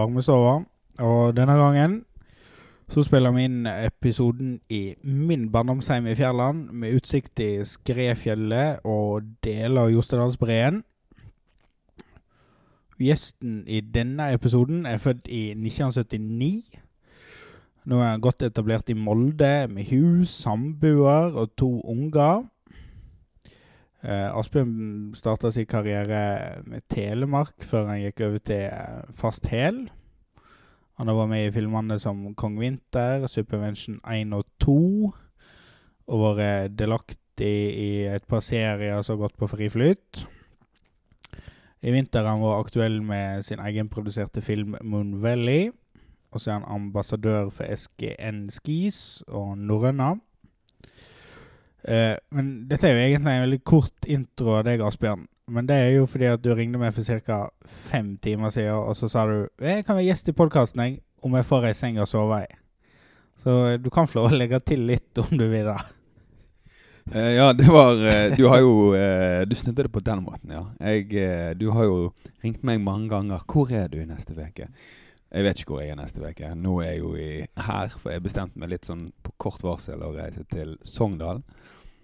Varmestova. Og denne gangen så spiller vi inn episoden i min barndomshjem i Fjærland, med utsikt til Skrefjellet og deler av Jostedalsbreen. Gjesten i denne episoden er født i 1979. Nå er han godt etablert i Molde med hus, samboer og to unger. Eh, Asbjørn starta sin karriere med Telemark før han gikk over til eh, Fast Hel. Han har vært med i filmene som Kong Vinter, Supervention 1 og 2. Og vært delaktig i et par serier som har gått på fri flyt. I vinter han var aktuell med sin egenproduserte film Moon Valley. Og så er han ambassadør for SGN Skis og Norrøna. Eh, men dette er jo egentlig en veldig kort intro av deg, Asbjørn. Men det er jo fordi at du ringte meg for ca. fem timer siden, og så sa du jeg kan være gjest i podkasten om jeg får ei seng å sove i. Så du kan få lov å legge til litt om du vil det. Uh, ja, det var uh, Du har jo uh, Du snudde det på den måten, ja. Jeg, eh, du har jo ringt meg mange ganger. 'Hvor er du neste uke?' Jeg vet ikke hvor jeg er neste uke. Nå er jeg jo i, her, for jeg bestemte meg litt sånn på kort varsel å reise til Sogndal.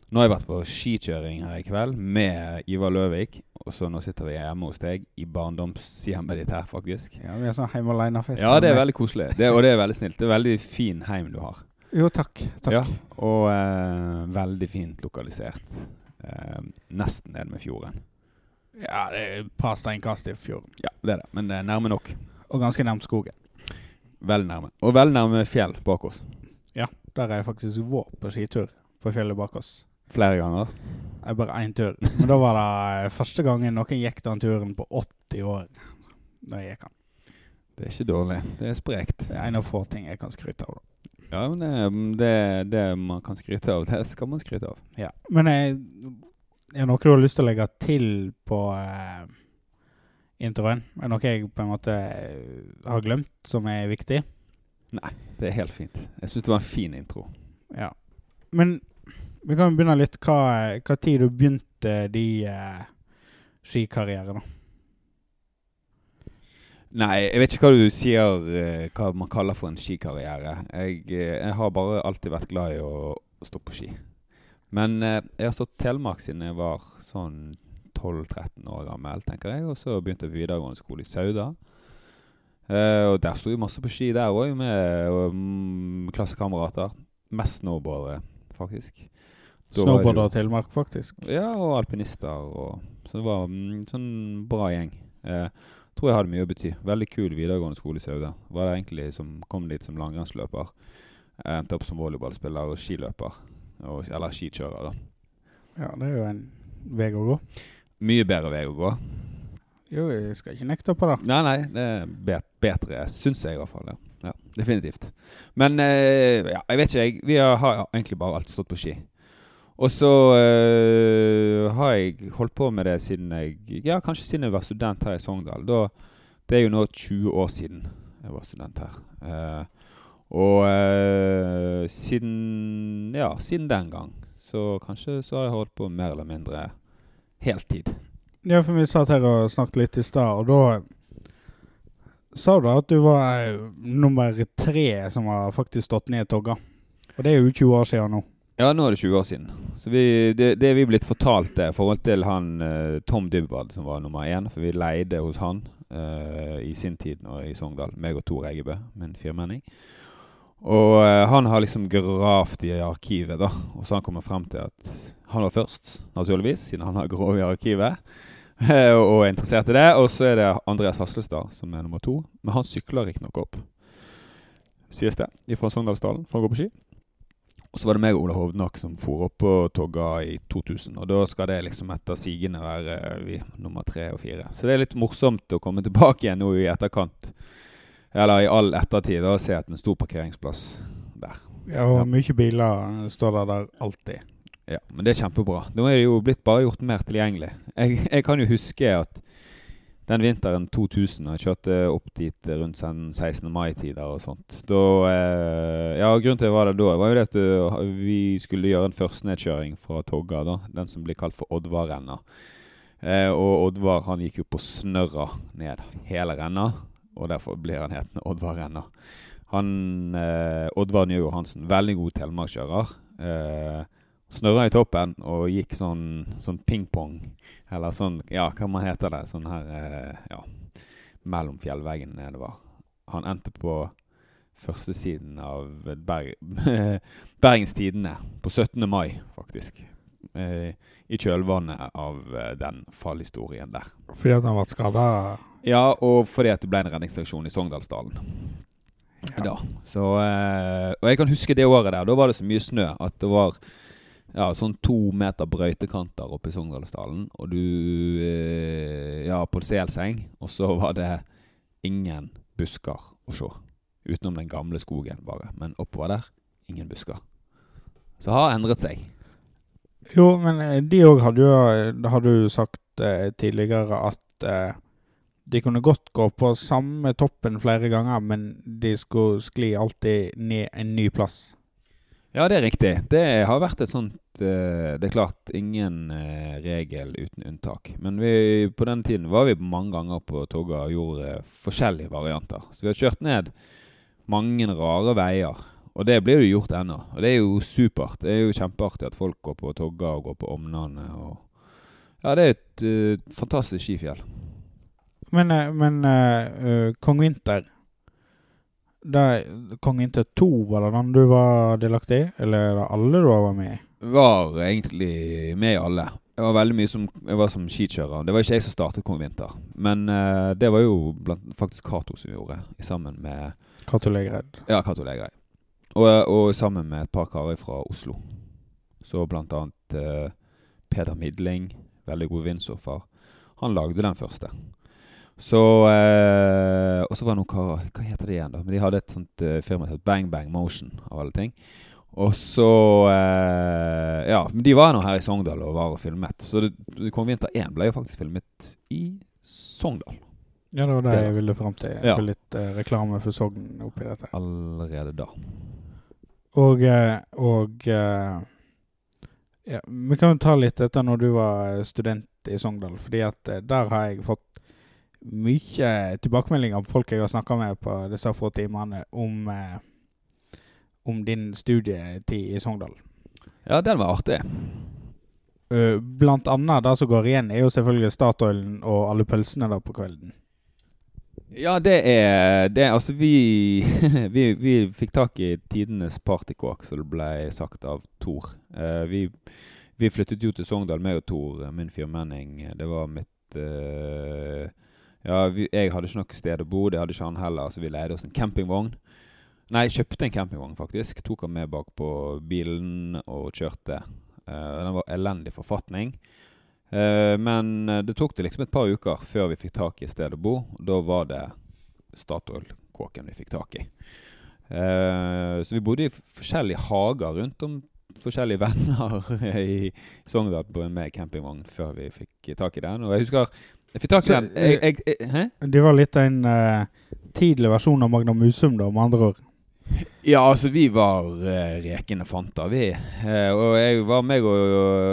Nå har jeg vært på skikjøring her i kveld med Ivar Løvik. Og så nå sitter vi hjemme hos deg i barndomshjemmet ditt her, faktisk. Ja, Vi har sånn hjemme alene-fest. Ja, det er veldig koselig. Det, og det er veldig snilt. Det er veldig fin heim du har. Jo, takk. takk. Ja, og eh, veldig fint lokalisert. Eh, nesten nede med fjorden. Ja, det er et par steinkast i fjorden. Ja, det er det. Men det er nærme nok. Og ganske nærmt skogen. Veldig nærme. Og veldig nærme fjell bak oss. Ja, der er jeg faktisk vår på skitur på fjellet bak oss. Flere ganger. Er bare én tur. Men da var det første gangen noen gikk den turen på 80 år. Da gikk han. Det er ikke dårlig. Det er sprekt. Det er en av få ting jeg kan skryte av. da. Ja, men det, det, det man kan skryte av, det skal man skryte av. Ja. Men jeg, er det noe du har lyst til å legge til på eh, introen? Er det noe jeg på en måte eh, har glemt som er viktig? Nei, det er helt fint. Jeg syns det var en fin intro. Ja. Men vi kan begynne litt hva, hva tid du begynte de eh, skikarrierene. Nei, jeg vet ikke hva du sier eh, hva man kaller for en skikarriere. Jeg, eh, jeg har bare alltid vært glad i å, å stå på ski. Men eh, jeg har stått Telemark siden jeg var sånn 12-13 år gammel, tenker jeg. Og så begynte jeg på videregående skole i Sauda. Eh, og der sto jeg masse på ski der òg, med mm, klassekamerater. Mest snowboardere, faktisk. Da og Telemark, faktisk. Ja, og alpinister. Og, så det var en sånn bra gjeng. Eh, tror jeg hadde mye å bety. Veldig kul videregående skole i Sauda. Var det egentlig som kom dit som langrennsløper. Endte opp som volleyballspiller og skiløper. Og, eller skikjører, da. Ja, det er jo en vei å gå. Mye bedre vei å gå. Jo, jeg skal ikke nekte på det. Nei, nei, det er bet bedre, syns jeg i hvert fall. Ja, ja Definitivt. Men eh, ja, jeg vet ikke, jeg. Vi har, har egentlig bare alltid stått på ski. Og så eh, har jeg holdt på med det siden jeg Ja, kanskje siden jeg var student her i Sogndal. Da, det er jo nå 20 år siden jeg var student her. Uh, og uh, siden Ja, siden den gang. Så kanskje så har jeg holdt på mer eller mindre heltid. Ja, for vi satt her og snakket litt i stad, og da sa du at du var nummer tre som har faktisk stått ned togga. Og det er jo 20 år siden nå. Ja, nå er det 20 år siden. Så vi, det, det vi blitt fortalt er i forhold til han eh, Tom Dybwad, som var nummer én. For vi leide hos han eh, i sin tid nå i Sogndal, meg og Tor Eggebø, min firmenning. Og eh, han har liksom gravd i arkivet, da. Og så har han kommet frem til at han var først, naturligvis, siden han har grov i arkivet. eh, og er interessert i det. Og så er det Andreas Haslestad som er nummer to. Men han sykler riktignok opp, sies det, fra Sogndalsdalen for å gå på ski. Og så var det meg og Ola Hovnak som for opp på Togga i 2000. Og da skal det liksom etter sigende være eh, vi nummer tre og fire. Så det er litt morsomt å komme tilbake igjen nå i etterkant. Eller i all ettertid og se at en stor parkeringsplass der. Ja, og Ja. mye biler står der der alltid. Ja, Men det er kjempebra. Nå er det jo blitt bare gjort mer tilgjengelig. Jeg, jeg kan jo huske at den vinteren 2000, jeg kjørte opp dit rundt sen- 16. mai-tider og sånt. Da, eh, ja, Grunnen til at jeg var der da, var jo det at uh, vi skulle gjøre en førstenedkjøring fra Togga. da, Den som blir kalt for Oddvar-renna. Eh, og Oddvar han gikk jo på snørra ned hele renna. og derfor blir han hetende Oddvar-renna. Han, eh, Oddvar Njø Johansen, veldig god telemarkskjører. Eh, snørra i toppen og gikk sånn, sånn pingpong, eller sånn Ja, hva man heter det? Sånn her eh, Ja, mellom fjellveggene nedover. Han endte på førstesiden av Berg, Bergens Tidende på 17. mai, faktisk. Eh, I kjølvannet av eh, den fallhistorien der. Fordi at han ble skada? Ja, og fordi at det ble en redningsaksjon i Sogndalsdalen. Ja. Da. Så, eh, og jeg kan huske det året der. Da var det så mye snø at det var ja, sånn to meter brøytekanter oppe i Sogndalsdalen. Og du eh, Ja, på Selseng. Og så var det ingen busker å se. Utenom den gamle skogen, bare. Men oppover der ingen busker. Så har endret seg. Jo, men eh, de òg hadde jo Det har du sagt eh, tidligere at eh, de kunne godt gå på samme toppen flere ganger, men de skulle skli alltid ned en ny plass. Ja, det er riktig. Det har vært et sånt eh, Det er klart ingen eh, regel uten unntak. Men vi, på den tiden var vi mange ganger på Togga og gjorde forskjellige varianter. Så vi har kjørt ned mange rare veier. Og det blir jo gjort ennå. Og det er jo supert. Det er jo kjempeartig at folk går på Togga og går på Omnane. Og ja, det er et uh, fantastisk skifjell. Men, eh, men uh, uh, Kong Vinter det, Kong Vinter 2, var det den du var delaktig i? Eller er det alle du var med i? Var egentlig med i alle. Jeg var veldig mye som, jeg var som skikjører. Det var ikke jeg som startet Kong Vinter. Men eh, det var jo blant, faktisk Cato som gjorde, sammen med Cato Legred. Ja, Cato Legrei. Og, og sammen med et par karer fra Oslo. Så blant annet eh, Peder Midling, veldig god windsurfer. Han lagde den første. Så eh, Og så var det noen karer Hva heter de igjen, da? Men De hadde et sånt eh, firma som het Bang Bang Motion, av alle ting. Og så eh, Ja, men de var nå her i Sogndal og var og filmet. Så det, Kong Vinter 1 ble jo faktisk filmet i Sogndal. Ja, det var det Det- jeg ville fram til. Ja. Litt eh, reklame for Sogn oppi dette. Allerede da. Og, eh, og eh, ja, Vi kan jo ta litt etter når du var student i Sogndal. Fordi at der har jeg fått mye tilbakemeldinger på folk jeg har snakka med på disse få timene, om, eh, om din studietid i Sogndal. Ja, den var artig. Eh, blant annet det som går igjen, er jo selvfølgelig Statoilen og alle pølsene da på kvelden. Ja, det er det, Altså, vi, vi, vi fikk tak i tidenes partykåk, som det ble sagt av Tor. Eh, vi, vi flyttet jo til Sogndal, meg og Tor, min firmenning. Det var mitt eh, Ja, vi, jeg hadde ikke noe sted å bo, det hadde ikke han heller, så vi leide oss en campingvogn. Nei, kjøpte en campingvogn, faktisk. Tok han med bak på bilen og kjørte. Uh, den var elendig forfatning. Uh, men eh, det tok det liksom et par uker før vi fikk tak i et sted å bo. Da var det Statoil-kåken vi fikk tak i. Uh, så vi bodde i forskjellige hager rundt om forskjellige venner i Sogndal med campingvogn før vi fikk tak i den. Og jeg husker jeg fikk tak i den jeg, jeg, jeg, Hæ? Det var litt en uh, tidlig versjon av Magnum Musum, da, med andre ord. Ja, altså vi var uh, rekende fanter, vi. Uh, og jeg var, meg og,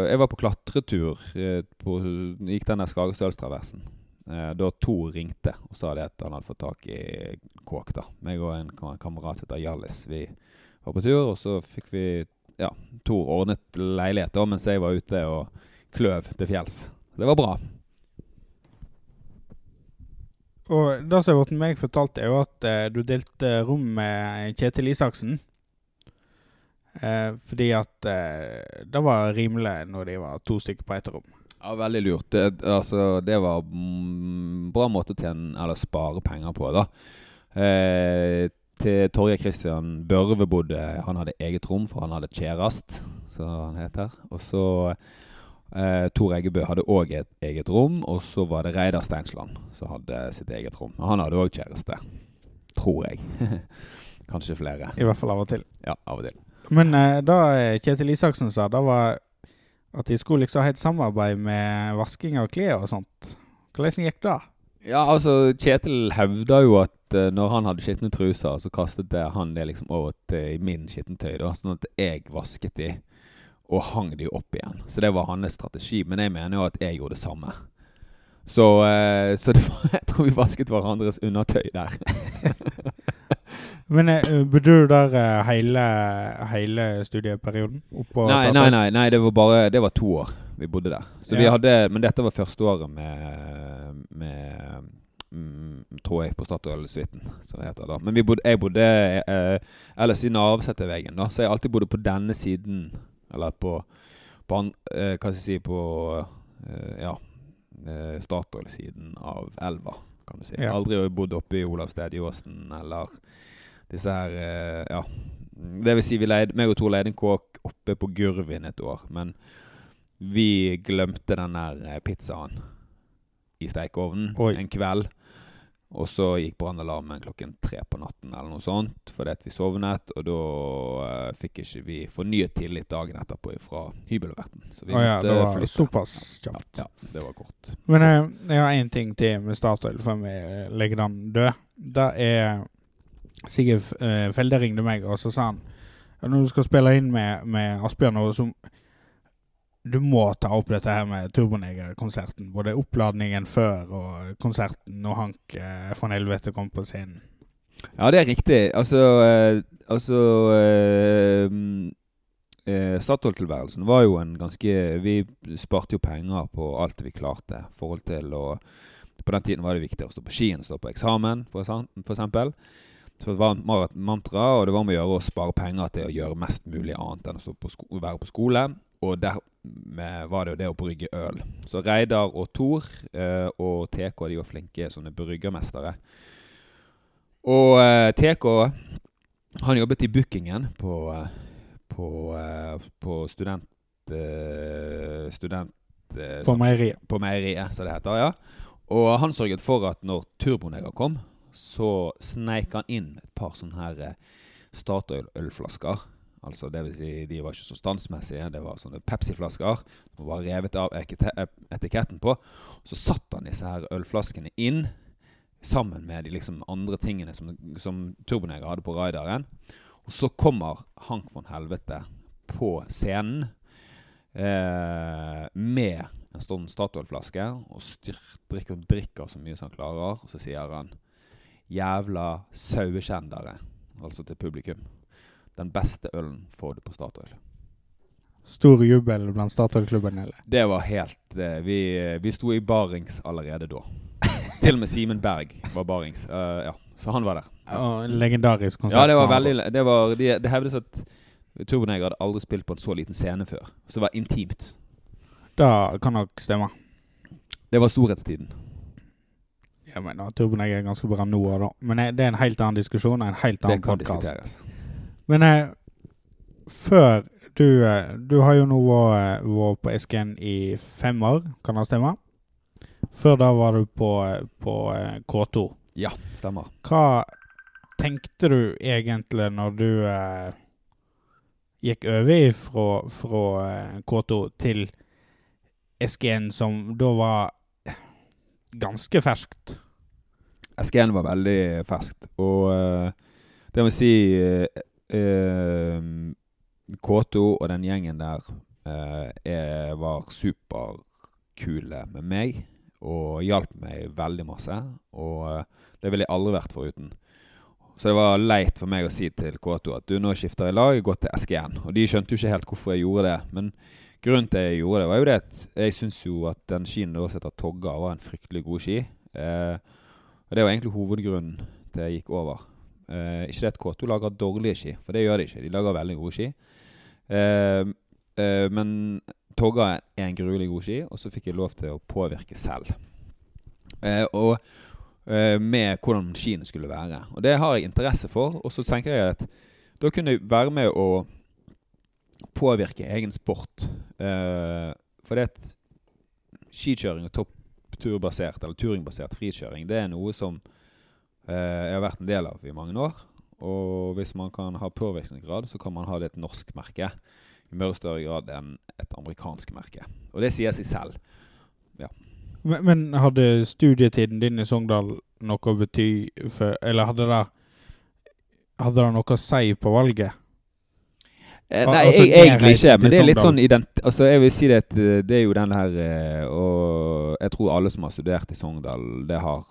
jeg var på klatretur. Eh, på, gikk den der Skagestølstraversen. Eh, da Tor ringte og sa det at han hadde fått tak i kåk. da. Meg og en kamerat som heter Hjallis. Vi var på tur, og så fikk vi Ja, Tor ordnet leilighet da, mens jeg var ute og kløv til fjells. Det var bra. Og det som blitt meg fortalt, er jo at eh, du delte rom med Kjetil Isaksen. Eh, fordi at eh, det var rimelig når de var to stykker på ett rom. Ja, Veldig lurt. Det, altså, det var en bra måte å tjene eller spare penger på. da. Eh, til Torgeir Kristian Børve bodde Han hadde eget rom, for han hadde kjærest, som han heter. Og så eh, Tor Eggebø hadde òg et eget rom, og så var det Reidar Steinsland som hadde sitt eget rom. Han hadde òg kjæreste. Tror jeg. Kanskje flere. I hvert fall av og til. Ja, av og til. Men eh, da eh, Kjetil Isaksen sa, da var at de skulle liksom ha et samarbeid med vasking av klær og sånt. Hvordan gikk det? Ja, altså Kjetil hevda jo at uh, når han hadde skitne truser, så kastet han det liksom over til min skittentøy. da, Sånn at jeg vasket de og hang de opp igjen. Så det var hans strategi. Men jeg mener jo at jeg gjorde det samme. Så, eh, så det var, jeg tror vi vasket hverandres undertøy der. Men uh, bodde du der uh, hele, hele studieperioden? Nei, nei, nei, nei det var bare Det var to år vi bodde der. Så vi hadde Men dette var første året med, med mm, tror jeg, på Statoil-suiten. Men vi bodde, jeg bodde eh, ellers i Navseterveggen, da. Så jeg alltid bodde på denne siden, eller på, på an, eh, Hva skal jeg si På eh, Ja. eh, Statoil-siden av elva, kan du si. Ja. Aldri bodd oppe i Olavsted i Åsen eller disse her eh, Ja. Det vil si, vi leide, meg og Tor leide en kåk oppe på Gurvin et år, men vi glemte den der eh, pizzaen i stekeovnen en kveld. Og så gikk brannalarmen klokken tre på natten eller noe sånt fordi at vi sovnet. Og da uh, fikk ikke vi fornyet tillit dagen etterpå fra hybelverten. Så vi Å ja, måtte det var flytte. såpass kjapt. ja, det var kort. Men jeg, jeg har én ting til med Statoil før vi legger den død. Det er Sigurd Felde ringte meg, og så sa han ja, når du skal spille inn med, med Asbjørn, og så du må ta opp dette her med Turboneger-konserten. Både oppladningen før og konserten når Hank eh, von Helvete kom på scenen. Ja, det er riktig. Altså, eh, altså eh, eh, Statoil-tilværelsen var jo en ganske Vi sparte jo penger på alt vi klarte. forhold til å På den tiden var det viktig å stå på skien, stå på eksamen, for, for eksempel. Så det var et mantra, og det var om å gjøre å spare penger til å gjøre mest mulig annet enn å stå på være på skole. Og dermed var det jo det å brygge øl. Så Reidar og Thor eh, og TK de var flinke sånne bryggermestere. Og eh, TK han jobbet i bookingen på, eh, på, eh, på student... Eh, student På meieriet. på meieriet, som det heter. ja. Og han sørget for at når Turboneger kom, så sneik han inn et par sånne her eh, Statoil-ølflasker. Altså det vil si, De var ikke så standsmessige. Det var sånne Pepsi-flasker som var revet av etiketten på. Så satt han disse her ølflaskene inn sammen med de liksom andre tingene som, som Turboneger hadde på raideren. Og så kommer Hank von Helvete på scenen eh, med en sånn Statoil-flaske og styrt, drikker, drikker så mye som han klarer. Og så sier han 'jævla sauekjendere', altså til publikum. Den beste ølen får du på Statoil. Stor jubel blant Statoil-klubben. eller? Det var helt uh, vi, vi sto i barings allerede da. Til og med Simen Berg var barings. Uh, ja, så han var der. Og en legendarisk konsert. Ja, det var veldig det, var, de, det hevdes at Turboneger hadde aldri spilt på en så liten scene før. Så det var intimt. Da kan nok stemme. Det var storhetstiden. Jeg mener, Turboneger er ganske bra nå, da. men eh, det er en helt annen diskusjon og en helt annen Det kan podcast. diskuteres. Men eh, før du eh, Du har jo nå vært, vært på SGN i fem år, kan det stemme? Før da var du på, eh, på eh, K2. Ja, stemmer. Hva tenkte du egentlig når du eh, gikk over fra, fra eh, K2 til SGN, som da var ganske ferskt? SGN var veldig ferskt. Og uh, det må si uh, eh, K2 og den gjengen der uh, var superkule med meg. Og hjalp meg veldig masse. Og eh, det ville jeg aldri vært foruten. Så det var leit for meg å si til K2 at du nå skifter jeg lag, gå til SGN. Og de skjønte jo ikke helt hvorfor jeg gjorde det. Men grunnen til jeg gjorde det, var jo det at jeg syns jo at den skien da heter Togga, var en fryktelig god ski. Eh, og det var egentlig hovedgrunnen til jeg gikk over. Eh, ikke det at K2 lager dårlige ski, for det gjør de ikke. De lager veldig gode ski. Eh, eh, men Togga er en gruelig god ski, og så fikk jeg lov til å påvirke selv. Eh, og eh, med hvordan skiene skulle være. Og det har jeg interesse for. Og så tenker jeg at da kunne jeg være med å påvirke egen sport. Uh, for det at skikjøring og toppturbasert eller turingbasert frikjøring, det er noe som uh, jeg har vært en del av i mange år. Og hvis man kan ha påvirkningsgrad, så kan man ha det et norsk merke i mye større grad enn et amerikansk merke. Og det sier seg selv. Men, men hadde studietiden din i Sogndal noe å bety for Eller hadde det Hadde det noe å si på valget? Eh, nei, altså, jeg, egentlig ikke. Men det er litt sånn. Altså, jeg vil si det at eh, det er jo den her eh, Og jeg tror alle som har studert i Sogndal, det har,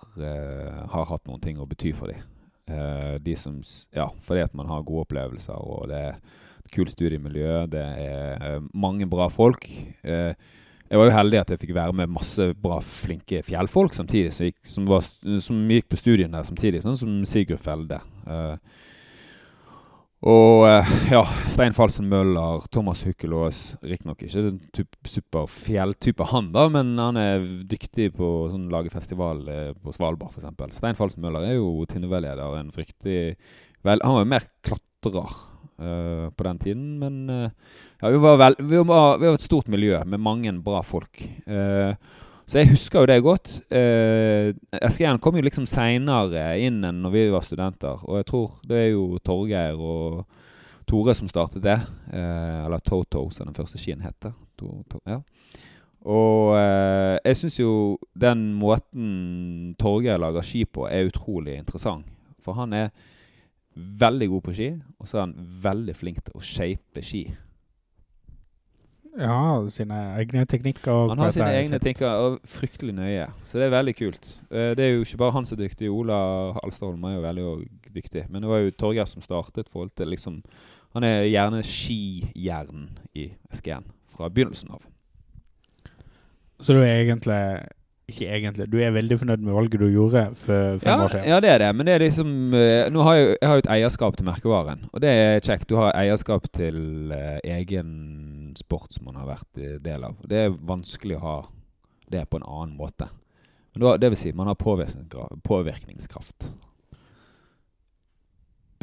har hatt noen ting å bety for dem. De som, ja, fordi at man har gode opplevelser, og det er et kult studiemiljø, det er mange bra folk. Jeg var jo heldig at jeg fikk være med masse bra, flinke fjellfolk samtidig, som gikk, som var, som gikk på studien der samtidig, sånn som Sigurd Felde. Eh, og eh, ja, Stein Falsen Møller, Thomas Hukkelås Riktignok ikke en typ, superfjelltype han, da, men han er dyktig på sånn, lage festival eh, på Svalbard, f.eks. Stein Falsen Møller er jo Tinnoved-leder. En fryktig vel, Han var jo mer klatrer uh, på den tiden, men uh, ja, vi, var vel, vi, var, vi var et stort miljø med mange bra folk. Eh, så jeg husker jo det godt. Eh, SGN kom jo liksom seinere inn enn når vi var studenter. Og jeg tror det er jo Torgeir og Tore som startet det. Eh, eller Toto, som den første skien heter. To, to, ja. Og eh, jeg syns jo den måten Torgeir lager ski på, er utrolig interessant. For han er veldig god på ski, og så er han veldig flink til å shape ski. Ja, sine egne teknikker. Han har sine egne teknikker, og fryktelig nøye. Så det er veldig kult. Eh, Det er jo ikke bare han som er dyktig. Ola Alstadholm er jo veldig dyktig. Men det var jo Torgeir som startet forhold til liksom Han er gjerne skijern i SGN fra begynnelsen av. Så du er egentlig Ikke egentlig. Du er veldig fornøyd med valget du gjorde for fem Ja, år siden? ja, det er det. Men det er liksom eh, Nå har jeg, jo- jeg har jo et eierskap til merkevaren. Og det er kjekt. Du har eierskap til eh, sport som man har vært del av. Det er vanskelig å ha det på en annen måte. Men da, det vil si, man har påvirkningskraft.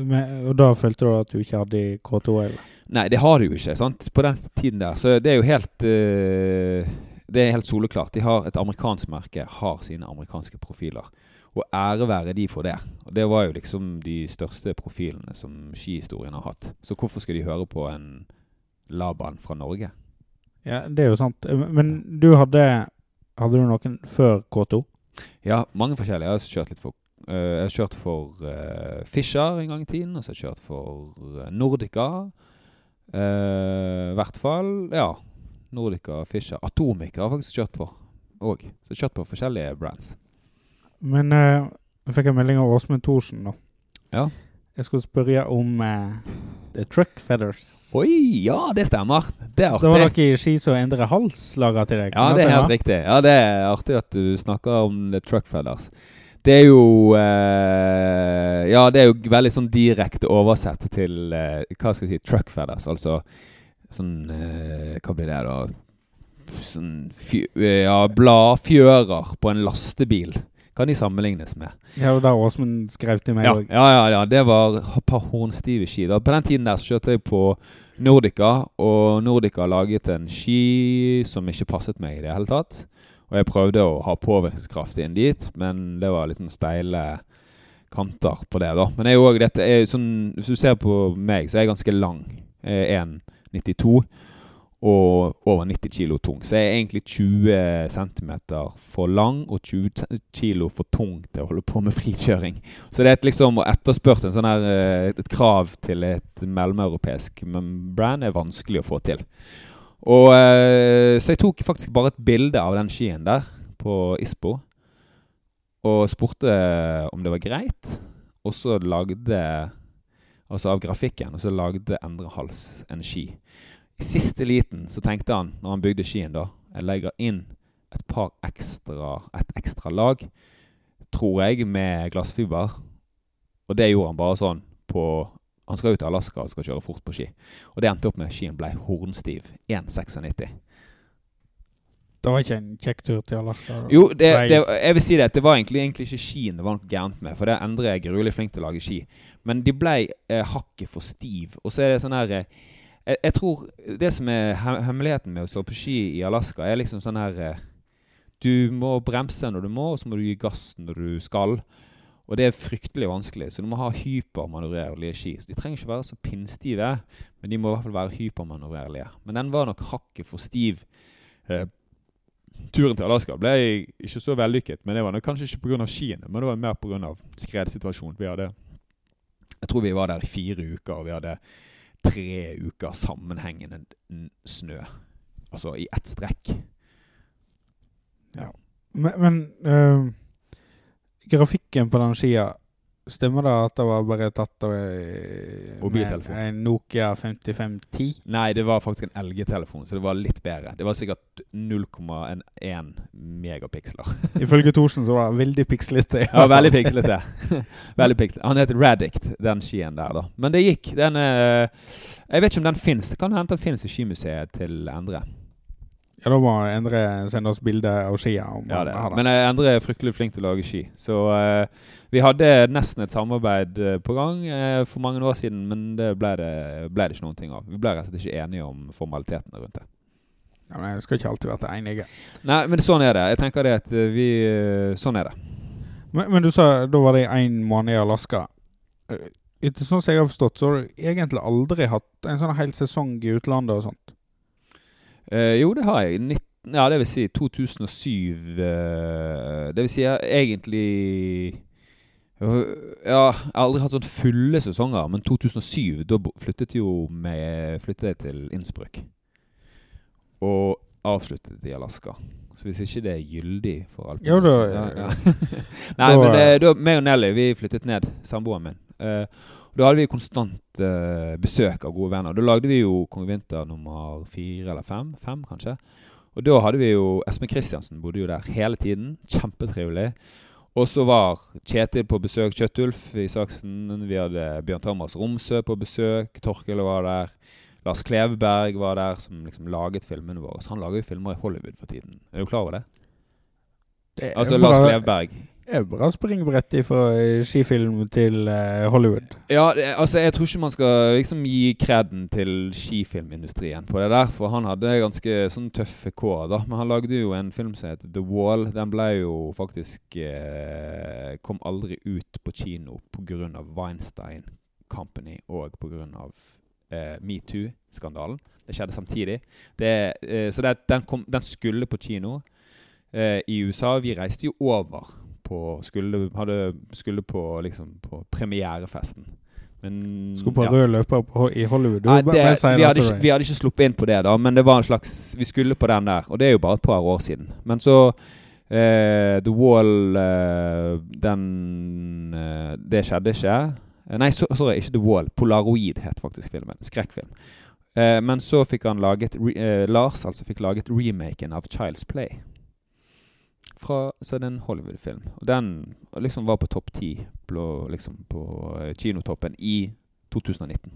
Men, og da følte du at du ikke hadde i K2? Eller? Nei, det har du jo ikke sant? på den tiden der. Så det er jo helt uh, Det er helt soleklart. De har Et amerikansk merke har sine amerikanske profiler. Og ære være de for det. Og Det var jo liksom de største profilene som skihistorien har hatt. Så hvorfor skal de høre på en Laban fra Norge? Ja, det er jo sant. Men du hadde Hadde du noen før K2? Ja, mange forskjellige. Jeg har kjørt litt for uh, Jeg har kjørt for uh, Fischer en gang i tiden. Og så har jeg kjørt for eh, Nordica. Eh, I hvert fall, ja. Nordica, Fischer. Atomica har jeg faktisk kjørt på òg. Så kjørt på forskjellige brands. Men eh, jeg fikk en melding av Åsmund Thorsen da. Ja. Jeg skulle spørre om eh, The Truck Feathers. Oi, ja, det stemmer. Det er Det var noe i ski som Endre Hals laga til deg? Ja, det er helt riktig. Ja, det er artig at du snakker om The Truck Feathers. Det er jo eh, Ja, det er jo veldig sånn direkte oversett til eh, Hva skal vi si Truck Feathers. Altså sånn eh, Hva blir det, da? Sånn fj Ja, bladfjører på en lastebil. Kan de sammenlignes med? Ja, og var Åsmund skrev til meg òg. ja, ja, ja, det var et par hornstive ski. Da. På den tiden der så kjørte jeg på Nordica, og Nordica laget en ski som ikke passet meg i det hele tatt. Og jeg prøvde å ha påvirkningskraft inn dit, men det var liksom steile kanter på det. da. Men jeg er også, dette er sånn, hvis du ser på meg, så er jeg ganske lang. Er 1,92 og over 90 kilo tung. Så jeg er egentlig 20 cm for lang og 20 kg for tung til å holde på med frikjøring. Så det er et liksom etterspurt en sånn her, eh, et krav til et mellomeuropeisk brand er vanskelig å få til. Og eh, Så jeg tok faktisk bare et bilde av den skien der på Ispo. Og spurte om det var greit. Og så lagde Altså av grafikken. Og så lagde Endre Hals en ski. I siste liten så tenkte han, når han bygde skien, da Jeg legger inn et par ekstra Et ekstra lag, tror jeg, med glassfiber. Og det gjorde han bare sånn på Han skal ut til Alaska og skal kjøre fort på ski. Og det endte opp med at skien ble hornstiv. 1,96. Det var ikke en kjekk tur til Alaska? Jo, det, det, jeg vil si det. Det var egentlig, egentlig ikke skien det var noe gærent med. For det Endre er gruelig flink til å lage ski. Men de ble eh, hakket for stiv. Og så er det sånn her eh, jeg, jeg tror det som er hemmeligheten med å stå på ski i Alaska, er liksom sånn her eh, Du må bremse når du må, og så må du gi gass når du skal. Og det er fryktelig vanskelig, så du må ha hypermanøvrerlige ski. Så De trenger ikke være så pinnstive, men de må i hvert fall være hypermanøvrerlige. Men den var nok hakket for stiv. Eh, turen til Alaska ble ikke så vellykket, men det var nok kanskje ikke pga. skiene, men det var mer pga. skredsituasjonen. Vi hadde Jeg tror vi var der i fire uker, og vi hadde tre uker sammenhengende snø. Altså i ett strekk. Ja. Men, men eh, grafikken på den skia Stemmer det at det var bare tatt av Mobiltelefon. en Nokia 5510? Nei, det var faktisk en LG-telefon, så det var litt bedre. Det var sikkert 0,1 megapiksler. Ifølge Thorsen så var det veldig pikslete. Ja, veldig pikslete. veldig pikslete. Han heter Radict, den skien der, da. Men det gikk. Den eh, Jeg vet ikke om den fins. Kan hende den fins i Skimuseet til Endre. Ja, da må Endre sende oss bilde av skia. Om Ja, det. Men eh, Endre er fryktelig flink til å lage ski. Så uh, vi hadde nesten et samarbeid eh, på gang uh, for mange år siden, men det ble det, ble det ikke noen ting av. Vi ble rett og slett ikke enige om formalitetene rundt det. Ja, men Jeg skal ikke alltid være enige. Nei, men sånn er det. Jeg tenker det at vi Sånn er det. Men, men du sa da var det én måned i Alaska. Etter sånn som jeg har forstått, så har du egentlig aldri hatt en sånn hel sesong i utlandet og sånt. Eh, jo, det har jeg. 19, ja, det vil si 2007 uh, Det vil si jeg egentlig Ja, jeg har aldri hatt sånn fulle sesonger, men 2007 da flyttet med, flyttet jeg til Innsbruck. Og avsluttet i Alaska. Så hvis ikke det er gyldig for alt Jo, da- ja, ja. Nei, da- men det, da, meg og Nelly vi flyttet ned, samboeren min. Eh, og da hadde vi konstant eh, besøk av gode venner. Da lagde vi jo Kong Vinter nummer fire eller fem. Fem, kanskje. Og da hadde vi jo Espen Kristiansen bodde jo der hele tiden. Kjempetrivelig. Og så var Kjetil på besøk, Kjøttulf i Saksen. Vi hadde Bjørn Thomas Romsø på besøk. Torkel var der. Lars Kleveberg var der, som liksom laget filmene våre. Så han lager jo filmer i Hollywood for tiden. Er du klar over det? Det Altså Lars Kleveberg. Er bra springbrett fra eh, skifilm til eh, Hollywood. Ja, altså jeg tror ikke man skal liksom gi kreden til skifilmindustrien på det der, for han hadde ganske sånn tøffe kår, da. Men han lagde jo en film som het The Wall. Den ble jo faktisk eh, Kom aldri ut på kino pga. Weinstein Company og pga. Eh, metoo-skandalen. Det skjedde samtidig. Det, eh, så det, den, kom, den skulle på kino eh, i USA. Vi reiste jo over på Skulle, hadde, skulle på, liksom, på premierefesten. Men Skulle på ja. rød løper i Hollywood. Nei, det, vi, hadde ikke, vi hadde ikke sluppet inn på det, da, men det var en slags Vi skulle på den der, og det er jo bare et par år siden. Men så eh, The Wall eh, Den eh, Det skjedde ikke. Eh, Nei, så, sorry, ikke The Wall. Polaroid het faktisk filmen. Skrekkfilm. Eh, men så fikk han laget eh, Lars altså fikk laget remaken av Child's Play. Fra, så er det en Hollywood-film. Og den liksom var på topp ti på, liksom på eh, kinotoppen i 2019.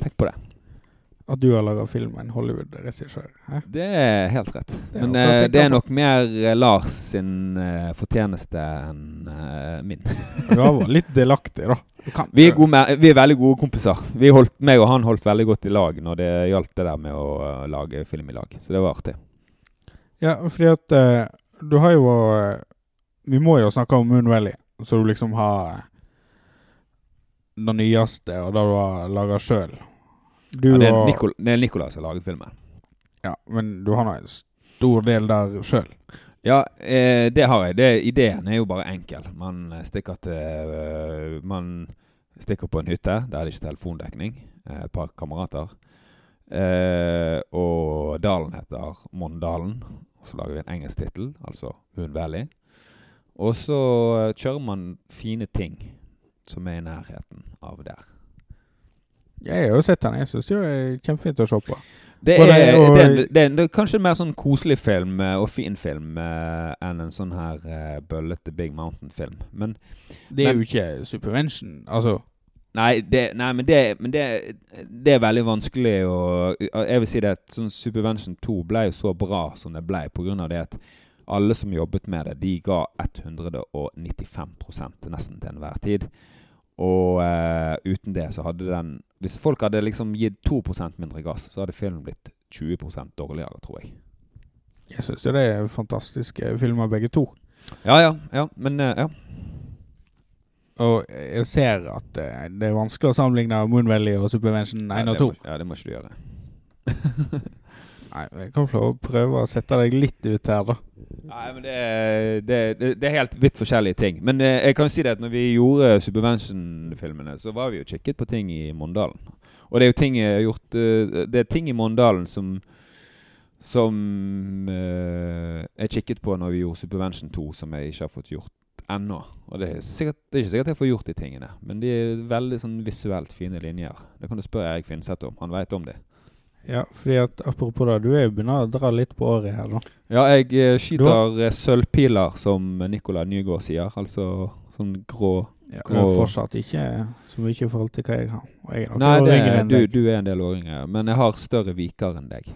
Tenk på det. At du har laga film med en Hollywood-regissør. Det er helt rett. Det er Men eh, det er nok mer eh, Lars sin uh, fortjeneste enn uh, min. Vært litt delaktig, da. Vi er, med, vi er veldig gode kompiser. Vi holdt, meg og han holdt veldig godt i lag når det gjaldt det der med å lage film i lag. Så det var artig. Ja, fordi at du har jo eh, Vi må jo snakke om Moon Valley, så du liksom har eh, det nyeste, og det du har laga sjøl. Du Ja, det, er og Nikol, det er Nicolas som har laget filmen. Ja, men du har nå en stor del der sjøl. Ja, eh, det har jeg. Det, ideen er jo bare enkel. Man eh, stikker til Man stikker på en hytte. Der er det ikke telefondekning. Eh, et par kamerater. Eh, og dalen heter Mondalen. Og så lager vi en engelsk tittel, altså Moon Valley. Og så eh, kjører man fine ting som er i nærheten av der. Jeg har jo sett den. Jeg syns det er kjempefint å se på. Det er, det- det, er, det, er, det er kanskje en mer sånn koselig film eh, og fin film eh, enn en sånn her eh, bøllete Big Mountain-film. Men Det er Men- jo ikke Supervention. Altså Nei, det, nei men, det, men det, det er veldig vanskelig å Jeg vil si det at sånn Supervention 2 ble jo så bra som det ble pga. det at alle som jobbet med det, de ga 195 nesten til enhver tid. Og uh, uten det så hadde den Hvis folk hadde liksom gitt 2% mindre gass, så hadde filmen blitt 20% dårligere, tror jeg. Jeg syns det er fantastiske filmer, begge to. Ja, ja. ja men uh, ja. Og jeg ser at eh, det er vanskelig å sammenligne Moon Valley og Supervention 1 ja, og 2. må, ja, det må ikke du gjøre. Nei, jeg kan få prøve å sette deg litt ut her, da. Nei, men det, det, det, det er helt vidt forskjellige ting. Men eh, jeg kan si det at når vi gjorde Supervention-filmene, så var vi jo kikket på ting i Mondalen. Og det er jo ting jeg har gjort eh, Det er ting i Mondalen som Som jeg kikket på når vi gjorde Supervention 2, som jeg ikke har fått gjort ennå. Og det er, sikkert, det er ikke sikkert jeg får gjort de tingene, men de er veldig sånn visuelt fine linjer. Det kan du spørre Erik Finseth om. Han veit om det. Ja, fordi at apropos det, du er jo begynner å dra litt på året her nå. Ja, jeg eh, skyter har... sølvpiler, som Nicolai Nygaard sier. Altså sånn grå Ja, er fortsatt ikke så mye i forhold til hva jeg har. Jeg Nei, det, du, du er en del åringer, men jeg har større viker enn deg.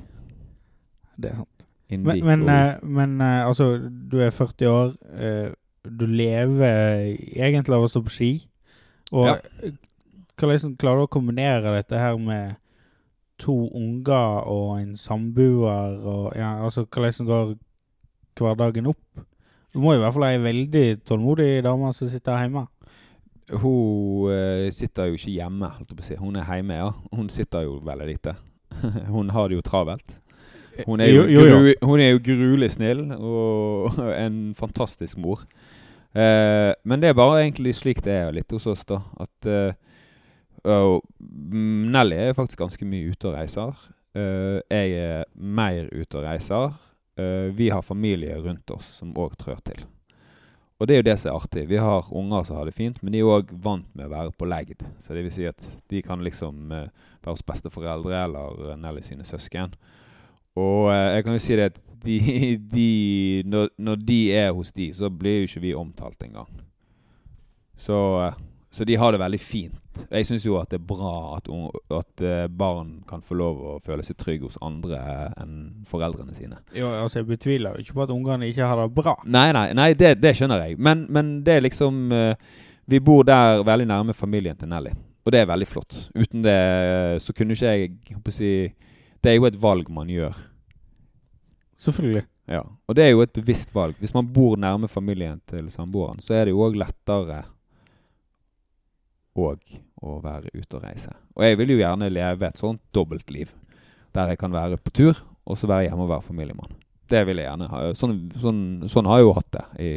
Det er sant. Indik Men, men, eh, men eh, altså, du er 40 år. eh, du lever egentlig av å stå på ski. Og Ja. hvordan klarer du å kombinere dette her med to unger og en samboer? Og, ja, altså, hvordan går hverdagen opp? Du må i hvert fall ha ei veldig tålmodig dame som sitter hjemme. Hun uh, sitter jo ikke hjemme, holdt jeg på å si. Hun er hjemme, ja. Hun sitter jo veldig lite. hun har det jo travelt. Hun er jo, Jo, jo, jo. Gru, hun er jo gruelig snill og en fantastisk mor. Eh, men det er bare egentlig slik det er litt hos oss, da. At mm, Nelly er faktisk ganske mye ute og reiser. Eh, jeg er mer ute og reiser. Eh, vi har familie rundt oss som òg trør til. Og det er jo det som er artig. Vi har unger som har det fint, men de er òg vant med å være på legd. Så det vil si at de kan liksom eh, være hos besteforeldre eller Nelly sine søsken. Og eh, jeg kan jo si det at de, de når, når de er hos de, så blir jo ikke vi omtalt engang. Så, eh, så de har det veldig fint. Jeg syns jo at det er bra at, at eh, barn kan få lov å føle seg trygge hos andre enn foreldrene sine. Jo, altså, jeg betviler jo ikke på at ungene ikke har det bra. Nei, nei, nei det, det skjønner jeg. Men, men det er liksom Vi bor der veldig nærme familien til Nelly. Og det er veldig flott. Uten det så kunne ikke jeg håper å si, Det er jo et valg man gjør. Selvfølgelig. Ja. Og det er jo et bevisst valg. Hvis man bor nærme familien til samboeren, så er det jo òg lettere òg å være ute og reise. Og jeg vil jo gjerne leve et sånt dobbeltliv. Der jeg kan være på tur, og så være hjemme og være familiemann. Det vil jeg gjerne ha. Sånn, sånn, sånn har jeg jo hatt det. i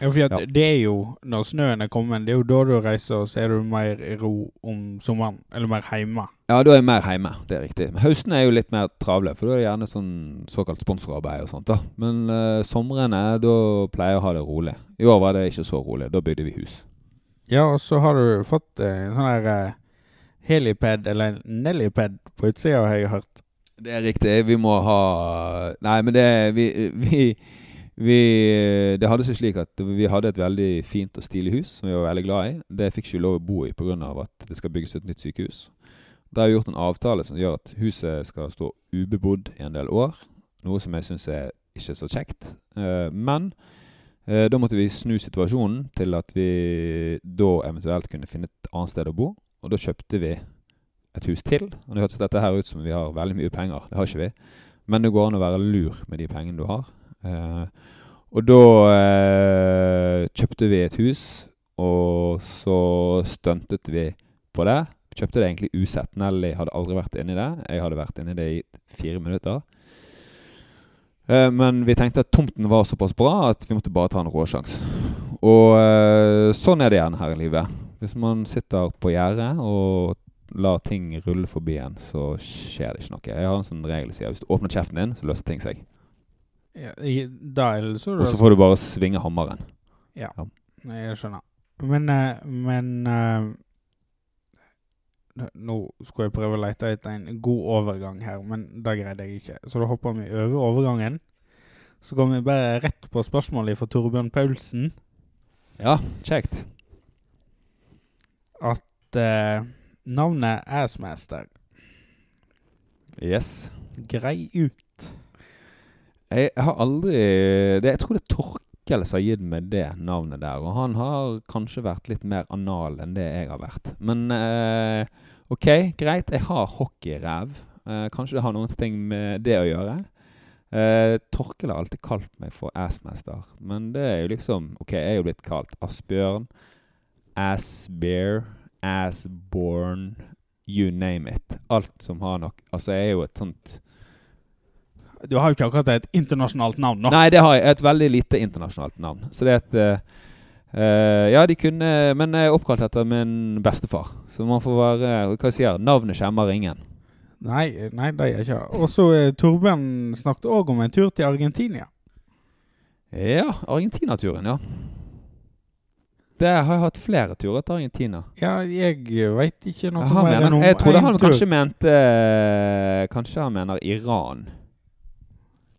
Ja, for Ja. det er jo, når snøen er kommet, det er jo da du reiser, og så er du mer i ro om sommeren, eller mer hjemme. Ja, da er jeg mer hjemme. Det er riktig. Men Høsten er jo litt mer travle, for da er det gjerne sånn såkalt sponsorarbeid og sånt. da. Men uh, somrene, da pleier jeg å ha det rolig. I år var det ikke så rolig. Da bygde vi hus. Ja, og så har du fått eh, en sånn her uh, helipad, eller nellipad på utsida, har jeg hørt. Det er riktig. Vi må ha Nei, men det Vi, vi, vi Det hadde seg slik at vi hadde et veldig fint og stilig hus som vi var veldig glad i. Det fikk ikke lov å bo i pga. at det skal bygges et nytt sykehus. Da har vi gjort en avtale som gjør at huset skal stå ubebodd i en del år. Noe som jeg syns er ikke så kjekt. Eh, men eh, da måtte vi snu situasjonen til at vi da eventuelt kunne finne et annet sted å bo. Og da kjøpte vi et hus til. Og det hørtes dette her ut som vi har veldig mye penger. Det har ikke vi. Men det går an å være lur med de pengene du har. Eh, og da kjøpte vi et hus, og så stuntet vi på det. Kjøpte det egentlig usett. Nelly hadde aldri vært inni det. Jeg hadde vært inni det i fire minutter. Eh, men vi tenkte at tomten var såpass bra at vi måtte bare ta en råsjans. Og eh, sånn er det igjen her i livet. Hvis man sitter på gjerdet og lar ting rulle forbi en, så skjer det ikke noe. Jeg har en sånn regel som sier hvis du åpner kjeften din, så løser ting seg. Ja, i, da så Og så får du bare svinge hammeren. Ja, jeg skjønner. Men, eh, men Nå skulle jeg prøve å lete etter en god overgang her, men det greide jeg ikke. Så da hopper vi over overgangen. Så går vi bare rett på spørsmålet fra Torbjørn Paulsen. Ja, kjekt. At eh, navnet Assmaster Yes. Grei ut. Jeg har aldri det, Jeg tror det er Torkel har gitt meg det navnet der. Og han har kanskje vært litt mer anal enn det jeg har vært. Men eh, OK, greit. Jeg har hockeyræv. Eh, kanskje det har noen ting med det å gjøre. Eh, Torkel har alltid kalt meg for assmester, Men det er jo liksom OK, jeg er jo blitt kalt Asbjørn, Assbear, Assborn, you name it. Alt som har nok Altså, jeg er jo et sånt Du har jo ikke akkurat et internasjonalt navn nå. Nei, det har jeg. Et veldig lite internasjonalt navn. Så det er et eh, Ja, de kunne Men jeg er oppkalt etter min bestefar. Så man får være Hva sier jeg? Navnet skjemmer ingen. Nei, nei, det gjør ikke. Og så uh, Torbjørn snakket òg om en tur til Argentina. Ja, Argentinaturen, ja. Det har jeg hatt flere turer til Argentina. Ja, jeg veit ikke noe mer enn om jeg trodde han kanskje mente Kanskje han mener Iran.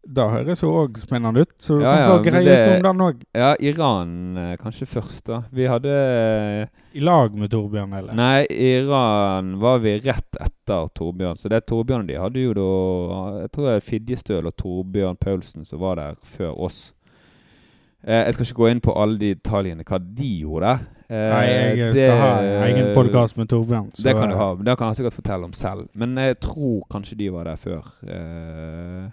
Det høres jo òg spennende ut, så du Ja, kan ja, få men greie det- ut om den òg. Ja, Iran eh, kanskje først, da. Vi hadde I lag med Torbjørn, eller? Nei, Iran var vi rett etter Torbjørn. Så det Torbjørn de hadde jo da Jeg tror det er Fidjestøl og Torbjørn Paulsen som var der før oss. Eh, jeg skal ikke gå inn på alle de detaljene hva de gjorde der. Eh, Nei, jeg skal ha en egen podkast med Torbjørn. så- Det kan du ha. men Det kan han sikkert fortelle om selv. Men jeg tror kanskje de var der før. Eh,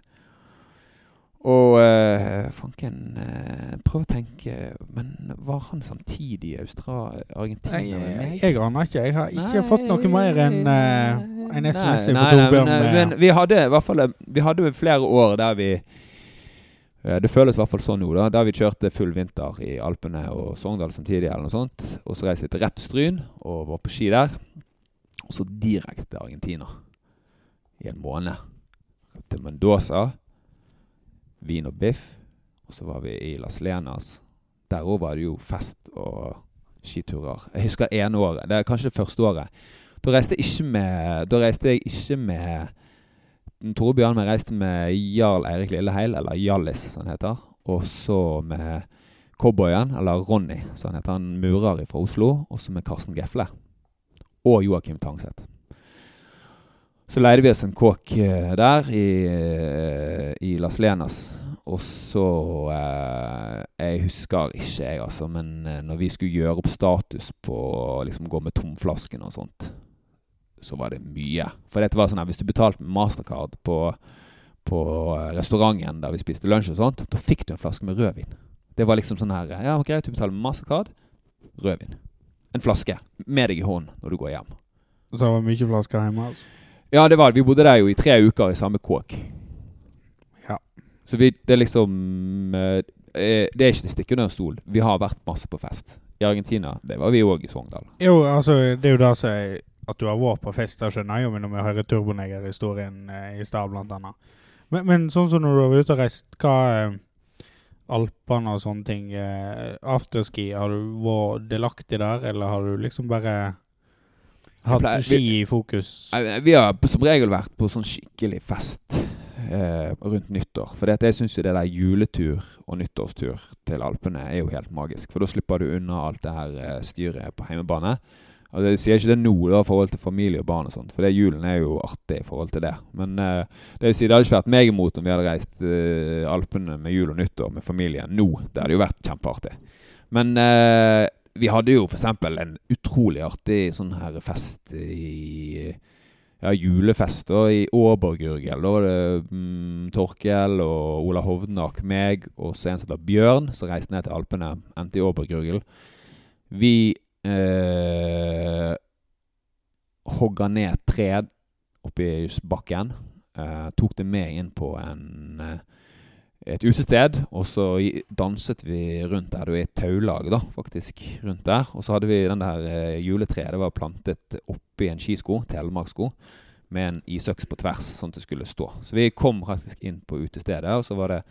og uh, fanken uh, Prøv å tenke Men var han samtidig Austra Argentina Nei, med meg? jeg, jeg aner ikke. Jeg har ikke Nei, fått noe mer enn uh, en SMS fra Torbjørn. Men, men vi hadde i hvert fall Vi hadde flere år der vi Det føles i hvert fall sånn nå, da. Der vi kjørte full vinter i Alpene og Sogndal samtidig, eller noe sånt. Og så reiste vi til rett Stryn og var på ski der. Og så direkte til Argentina i en måned. Til Mendoza. Vin og biff. Og så var vi i Las Lenas. Der òg var det jo fest og skiturer. Jeg husker ene året. Det er kanskje det første året. Da reiste med Da reiste jeg ikke med Torbjørn, men jeg reiste med Jarl Eirik Lilleheil, eller Hjallis, som han heter. Og så med cowboyen, eller Ronny, som han heter. Han murer fra Oslo. Og så med Karsten Gefle. Og Joakim Tangseth. Så leide vi oss en kåk eh, der i, eh, i Las Lenas. Og så eh, Jeg husker ikke, jeg, altså, men eh, når vi skulle gjøre opp status på å liksom, gå med tomflasken og sånt, så var det mye. For dette var sånn at hvis du betalte med Mastercard på, på restauranten der vi spiste lunsj og sånt, da fikk du en flaske med rødvin. Det var liksom sånn her Ja, greit, du betaler med Mastercard. Rødvin. En flaske med deg i hånden når du går hjem. Så det var mye flasker hjemme. altså. Ja, det var det. Vi bodde der jo i tre uker i samme kåk. Ja. Så vi, det er liksom eh, eh, Det er ikke til å stikke under en stol. Vi har vært masse på fest. I Argentina, det var vi òg i Sogndal. Jo, altså, det er jo det som er At du har vært på fest, det skjønner jeg jo, men når vi hører Turboneger-historien eh, i stad, blant annet. Men, men sånn som når du har vært ute og reist, hva er Alpene og sånne ting Afterski, har du vært delaktig der, eller har du liksom bare hatt ski i fokus? Vi har som regel vært på sånn skikkelig fest eh, rundt nyttår. For jeg syns jo det der juletur og nyttårstur til Alpene er jo helt magisk. For da slipper du unna alt det her eh, styret på hjemmebane. Altså, jeg sier ikke det nå da, i forhold til familie og barn og sånt, for det julen er jo artig i forhold til det. Men uh, det vil si, det hadde ikke vært meg imot om vi hadde reist uh, Alpene med jul og nyttår med familien nå. Det hadde jo vært kjempeartig. Men vi hadde jo f.eks. en utrolig artig sånn her fest i ja, julefest da, i Åbergurgel. Da var det mm, Torkel og Ola Hovnak, meg og så en som heter Bjørn, som reiste ned til Alpene, endte i Åbergurgel. Vi eh, hogga ned tre oppi bakken. Eh, tok det med inn på en, eh, et utested, og så danset vi rundt der. Det var et taulag, da, faktisk, rundt der. Og så hadde vi den der eh, juletreet. Det var plantet oppi en skisko, telemarkssko, med en isøks på tvers, sånn at det skulle stå. Så vi kom faktisk inn på utestedet, og så var det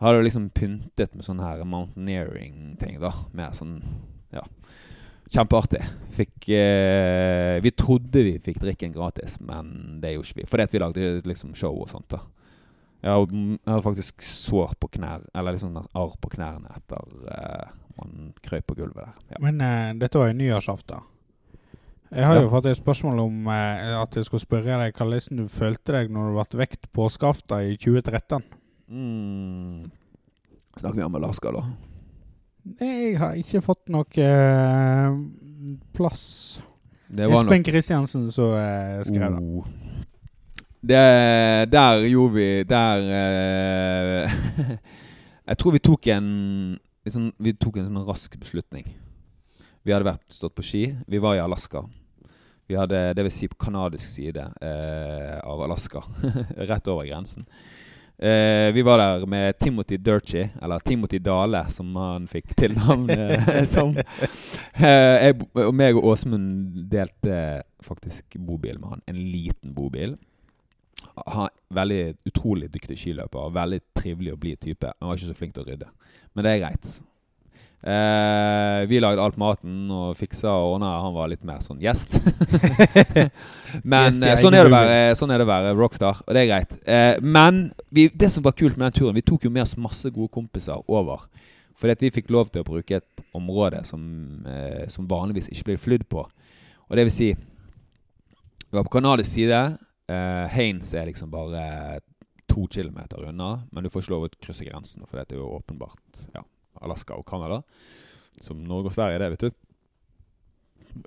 hadde det liksom pyntet med sånn her mountaineering-ting, da. Med sånn Ja. Kjempeartig. Fikk eh, Vi trodde vi fikk drikken gratis, men det gjorde ikke vi. Fordi at vi lagde liksom show og sånt, da. Jeg har, jeg har faktisk sår på knær, eller liksom arr på knærne etter uh, man krøp på gulvet der. Ja. Men uh, dette var jo nyårsaften. Jeg har Ja. jo fått et spørsmål om uh, at jeg skulle spørre deg hvordan du følte deg når du ble vekt påskeaften i 2013. Mm. Snakker vi om Alaska, da? Jeg har ikke fått noe plass. Det var nok Espen Kristiansen som skrev det. Oh. Det, der gjorde vi Der eh, Jeg tror vi tok en liksom, Vi tok en sånn rask beslutning. Vi hadde vært stått på ski. Vi var i Alaska. Vi hadde, det vil si på kanadisk side eh, av Alaska. Rett over grensen. Eh, vi var der med Timothy Durchy, eller Timothy Dale, som han fikk tilnavn eh, som. Eh, jeg, og meg og Åsmund delte faktisk bobil med han. En liten bobil. Han, veldig utrolig dyktig skiløper. Veldig trivelig og blid type. Han var ikke så flink til å rydde. Men det er greit. Eh, vi lagde alt maten og fiksa og ordna. Han var litt mer sånn gjest. men yes, i eh, sånn, er det å være, sånn er det å være rockstar, og det er greit. Eh, men vi, det som var kult med den turen, vi tok jo med oss masse gode kompiser over. Fordi at vi fikk lov til å bruke et område som, eh, som vanligvis ikke blir flydd på. Og det vil si Vi var på kanadisk side. Eh, Haines er liksom bare to kilometer unna, men du får ikke lov å krysse grensen, for dette er jo åpenbart ja, Alaska og Canada. Som Norge og Sverige, det, vet du.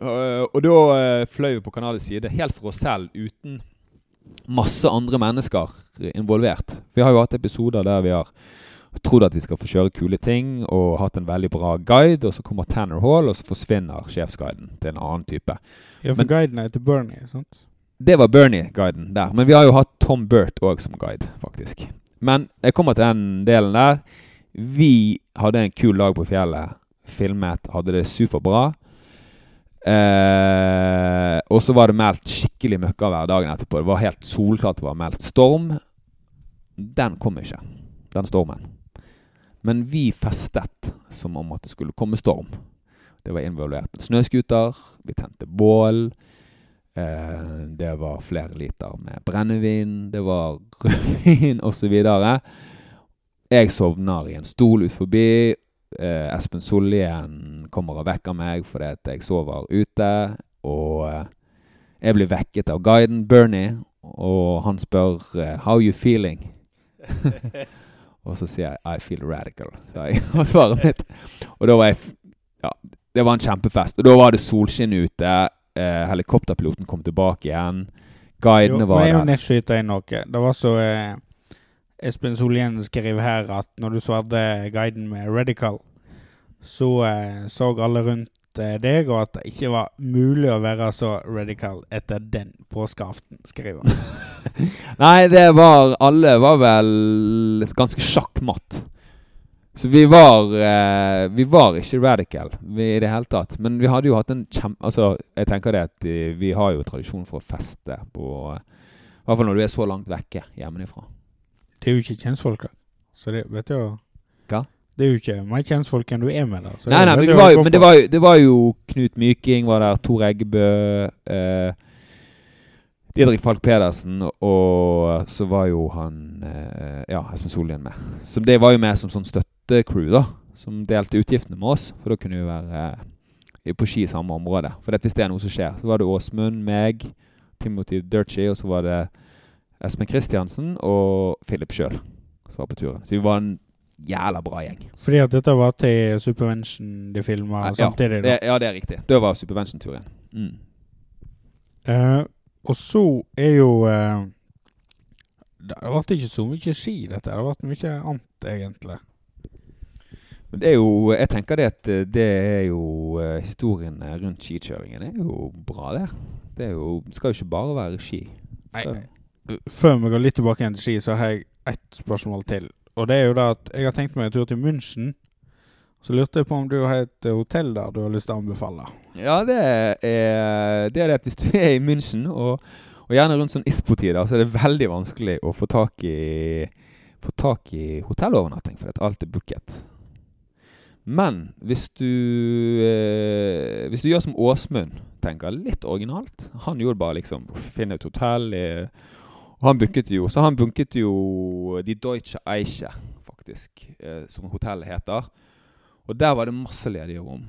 Uh, og da uh, fløy vi på kanadisk side helt for oss selv, uten masse andre mennesker involvert. Vi har jo hatt episoder der vi har trodd at vi skal få kjøre kule ting, og hatt en veldig bra guide, og så kommer Tanner Hall, og så forsvinner sjefsguiden til en annen type. Ja, for Men- guiden til Bernie, sant? Det var Bernie-guiden der. Men vi har jo hatt Tom Burt òg som guide, faktisk. Men jeg kommer til den delen der. Vi hadde en kul dag på fjellet. Filmet, hadde det superbra. Eh, og så var det meldt skikkelig møkkavær dagen etterpå. Det var helt solklart det var meldt storm. Den kom ikke, den stormen. Men vi festet som om at det skulle komme storm. Det var involvert snøscooter, vi tente bål. Eh, det var flere liter med brennevin, det var rødvin osv. Jeg sovner i en stol ut forbi. Eh, Espen Sollien kommer og vekker meg fordi at jeg sover ute. Og eh, jeg blir vekket av guiden Bernie, og han spør eh, 'How you feeling?' og så sier jeg 'I feel radical', sa jeg. Og svaret mitt. Og da var jeg Ja, det var en kjempefest. Og da var det solskinn ute. Eh, helikopterpiloten kom tilbake igjen. Guidene Jo, var men jeg der. skyte inn noe. Det var så eh, Espen Solien skrev her at når du svarte guiden med Radical, så eh, så alle rundt eh, deg, og at det ikke var mulig å være så radical etter den påskeaften, skriver han. Nei, det var Alle var vel ganske sjakkmatt. Så vi var eh, Vi var ikke radical vi, i det hele tatt. Men vi hadde jo hatt en kjempe... Altså, jeg tenker det at eh, vi har jo tradisjon for å feste på I hvert fall når du er så langt vekke hjemmefra. Det er jo ikke kjentfolk, da. Så det vet du jo Hva? Det er jo ikke mer kjentfolk enn du er med, da. Så Nei, nei, men, det var, jo, men det, var jo, det var jo Knut Myking var der, Tor Eggebø eh, Didrik Falk Pedersen, og så var jo han eh, Ja, Espen Solien med. Så det var jo med som sånn støttecrew, da. Som delte utgiftene med oss. For da kunne vi være eh, på ski i samme område. For hvis det er noe som skjer, så var det Åsmund, meg, Timothy Durchy, og så var det Espen Kristiansen og Philip sjøl som var på turen. Så vi var en jævla bra gjeng. Fordi at dette var til Supervention de filma Ja, samtidig, da. Det, ja, det er riktig. Det var Supervention-turen. Mm. Eh, og så er jo eh, Det vært ikke så mye ski, dette. Det har vært mye annet, egentlig. Men det er jo Jeg tenker det at eh, det er jo historien Historiene rundt skikjøringen er jo bra, det. Det er jo, det skal jo ikke bare være ski. Nei, Før vi går litt tilbake igjen til ski, så har jeg ett spørsmål til. Og det er jo da at jeg har tenkt meg en tur til München. Så lurte jeg på om du har et eh, hotell der du har lyst til å anbefale. Ja, det er det, er det at hvis du er i München, og, og gjerne rundt sånn ISPO-tider, så er det veldig vanskelig å få tak i, få tak i hotellovernatting, for at alt er booket. Men hvis du, eh, hvis du gjør som Åsmund, tenker litt originalt Han gjorde bare liksom finne et hotell eh, Og han booket jo Så han bunket jo De Deutsche Eiche, faktisk, eh, som hotellet heter. Og der var det masse ledige rom.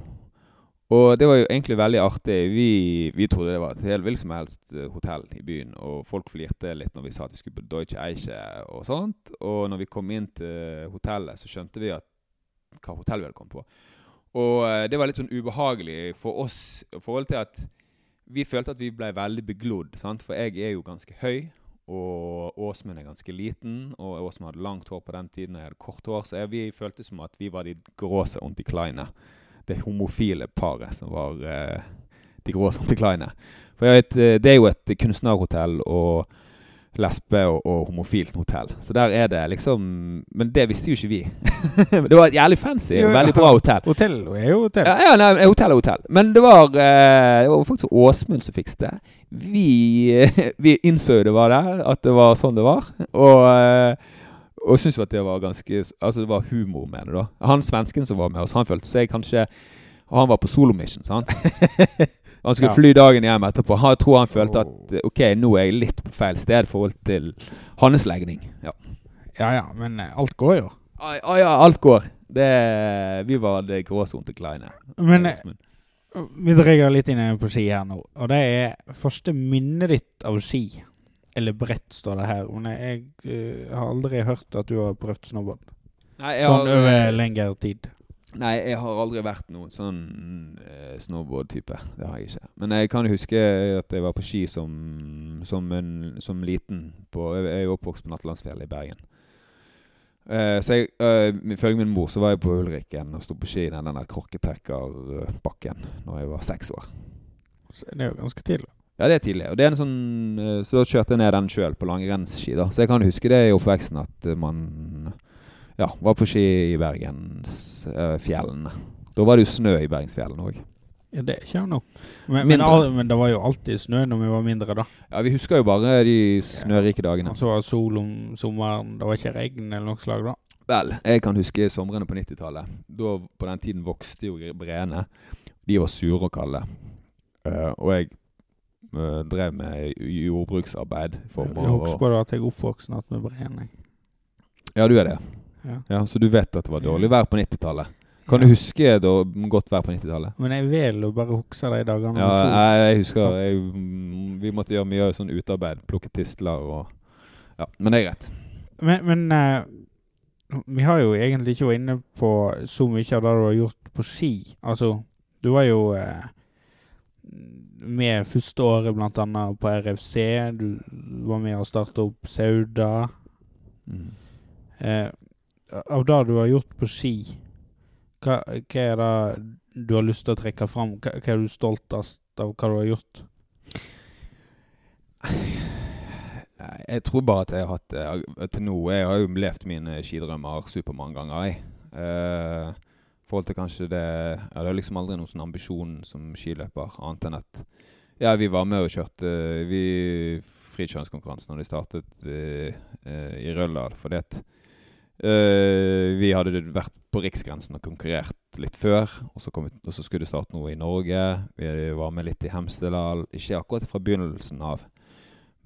Og det var jo egentlig veldig artig. Vi, vi trodde det var et helt hvilket som helst eh, hotell i byen. Og folk flirte litt når vi sa at vi skulle på Deutsche Eiche og sånt. Og når vi kom inn til hotellet, så skjønte vi at hva hotell vi hadde kommet på. Og eh, det var litt sånn ubehagelig for oss i forhold til at vi følte at vi ble veldig beglodd. Sant? For jeg er jo ganske høy, og Åsmund er ganske liten. Og Åsmund hadde langt hår på den tiden, og jeg hadde kort hår. Så jeg, vi følte som at vi var de gråse die kleine. Det homofile paret som var eh, de gråse die kleine. For vet, eh, det er jo et kunstnerhotell, og lesbe- og, og homofilt hotell. Så der er det liksom Men det visste jo ikke vi. det var et jævlig fancy og veldig bra hotell. Hotell er jo hotell. Ja, ja nei, hotell er hotell. Men det var, eh, det var faktisk Åsmund som fikset det. Vi, vi innså jo det var der, at det var sånn det var. Og, eh, og syntes at det var ganske Altså, det var humor med det, da. Han svensken som var med oss, han følte seg kanskje Han var på solomission, sant? Han skulle Ja. fly dagen hjem etterpå. Han tror han følte at eh, OK, nå er jeg litt på feil sted i forhold til hans legning. Ja. Ja ja, men eh, alt går jo. Ah, ah, ja, alt går. Det, vi var det gråsonte kleine. Men eh, vi dreier litt inn på ski her nå. Og det er første minnet ditt av ski. Eller brett, står det her. Men jeg uh, har aldri hørt at du har prøvd snowboard. Nei, jeg Sånn over lengre tid. Nei, jeg har aldri vært noen sånn eh, snowboard-type. Det har jeg ikke. Men jeg kan huske at jeg var på ski som, som, en, som liten. På, jeg er oppvokst på Nattlandsfjellet i Bergen. Eh, så jeg, eh, ifølge min mor så var jeg på Ulriken og sto på ski i den der krokketrekkerbakken når jeg var seks år. Så det er jo ganske tidlig. Ja, det er tidlig. Og det er en sånn, eh, så da kjørte jeg ned den sjøl på langrennsski. da. Så jeg kan huske det i oppveksten at eh, man ja, var på ski i Bergensfjellene. Da var det jo snø i Bergensfjellene òg. Ja, det er ikke nå. Men, men, men det var jo alltid snø når vi var mindre, da. Ja, vi husker jo bare de snørike dagene. Og så var sol om sommeren. Det var ikke regn eller noe slag da. Vel, jeg kan huske somrene på 90-tallet. Da På den tiden vokste jo breene. De var sure og kalde. Uh, og jeg uh, drev med jordbruksarbeid. For Jeg husker bare at jeg er oppvokst med Breen. ja, du er det. Ja. Ja, Så du vet at det var dårlig vær på 90-tallet? Kan Ja. du huske da godt vær på 90-tallet? Men jeg vil jo bare huske de dagene. Ja, jeg, jeg husker jeg, mm, Vi måtte gjøre mye sånn utarbeid. Plukke tistler og Ja, men det er greit. Men, men uh, vi har jo egentlig ikke vært inne på så mye av det du har gjort på ski. Altså, du var jo uh, med første året annet på RFC. Du var med å starte opp Sauda. Mm. Eh, av det du har gjort på ski, hva, hva er det du har lyst til å trekke fram? Hva, hva er du stoltest av hva du har gjort? Jeg tror bare at jeg har hatt eh, Til nå Jeg har jo levd mine skidrømmer supermange ganger, jeg. Uh, forhold til kanskje det Jeg hadde liksom aldri noen sånn ambisjon som skiløper, annet enn at Ja, vi var med og kjørte vi frikjøringskonkurransen når de startet eh, eh, i Røldal, fordi at eh, vi hadde vært på riksgrensen og konkurrert litt før, og så, vi, og så skulle det starte noe i Norge. Vi var med litt i Hemsedal. Ikke akkurat fra begynnelsen av.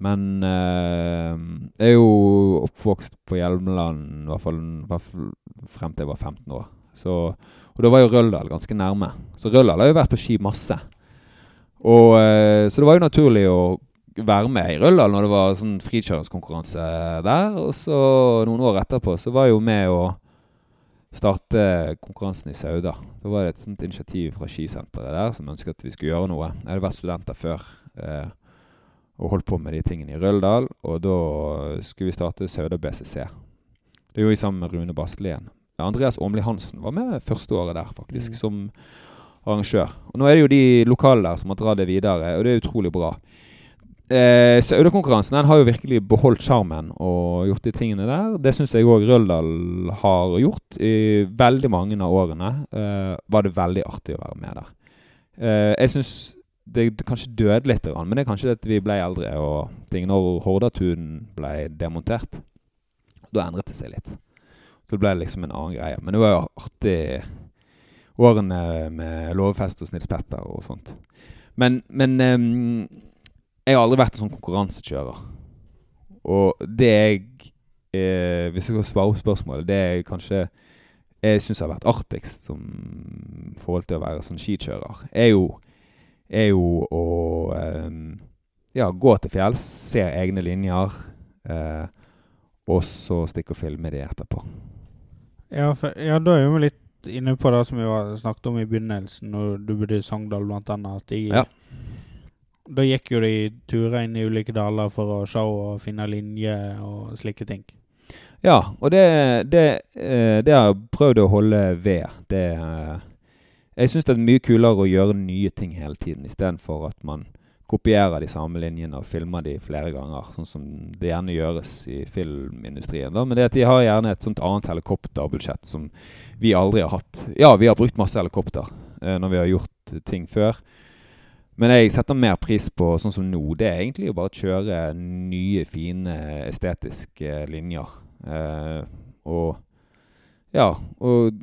Men uh, jeg er jo oppvokst på Hjelmeland i hvert fall, hvert fall frem til jeg var 15 år. Så, og da var jo Røldal ganske nærme. Så Røldal har jo vært på ski masse. Og, uh, så det var jo naturlig å være med i Røldal når det var sånn frikjøringskonkurranse der. Og så noen år etterpå så var jeg jo med å starte konkurransen i Sauda. Da var det et sånt initiativ fra skisenteret der som ønsket at vi skulle gjøre noe. Jeg hadde vært studenter før. Eh, og holdt på med de tingene i Røldal. Og da skulle vi starte Sauda BCC. Det gjorde vi sammen med Rune Bastelien. Andreas Åmli Hansen var med første året der, faktisk, Mm. som arrangør. Og nå er det jo de lokale der som har dratt det videre, og det er utrolig bra. Eh, Sauda-konkurransen har jo virkelig beholdt sjarmen og gjort de tingene der. Det syns jeg òg Røldal har gjort. I veldig mange av årene eh, var det veldig artig å være med der. Eh, jeg syns det, kanskje døde litt, men det er kanskje at vi ble eldre og ting. Når Hordatun ble demontert, da endret det seg litt. Så det ble liksom en annen greie. Men det var jo artig årene med låvefest hos Nils Petter og sånt. Men, men ehm, jeg har aldri vært en sånn konkurransekjører. Og det jeg eh, Hvis jeg skal svare på spørsmålet, det jeg kanskje jeg syns har vært artigst som forhold til å være sånn skikjører, er jo, er jo å eh, ja, gå til fjells, se egne linjer, eh, og så stikke og filme de etterpå. Ja, for, ja, da er vi litt inne på det som vi snakket om i begynnelsen, når du bodde i Sogndal annet. At de, Ja. Da gikk jo de turer inn i ulike daler for å se og finne linjer og slike ting. Ja, og det, det, eh, det har jeg prøvd å holde ved. Det, eh, jeg syns det er mye kulere å gjøre nye ting hele tiden, istedenfor at man kopierer de samme linjene og filmer de flere ganger, sånn som det gjerne gjøres i filmindustrien. Da. Men det at de har gjerne et sånt annet helikopterbudsjett som vi aldri har hatt. Ja, vi har brukt masse helikopter eh, når vi har gjort ting før. Men jeg setter mer pris på sånn som nå. Det er egentlig å bare kjøre nye, fine, estetiske linjer. Eh, og ja, og,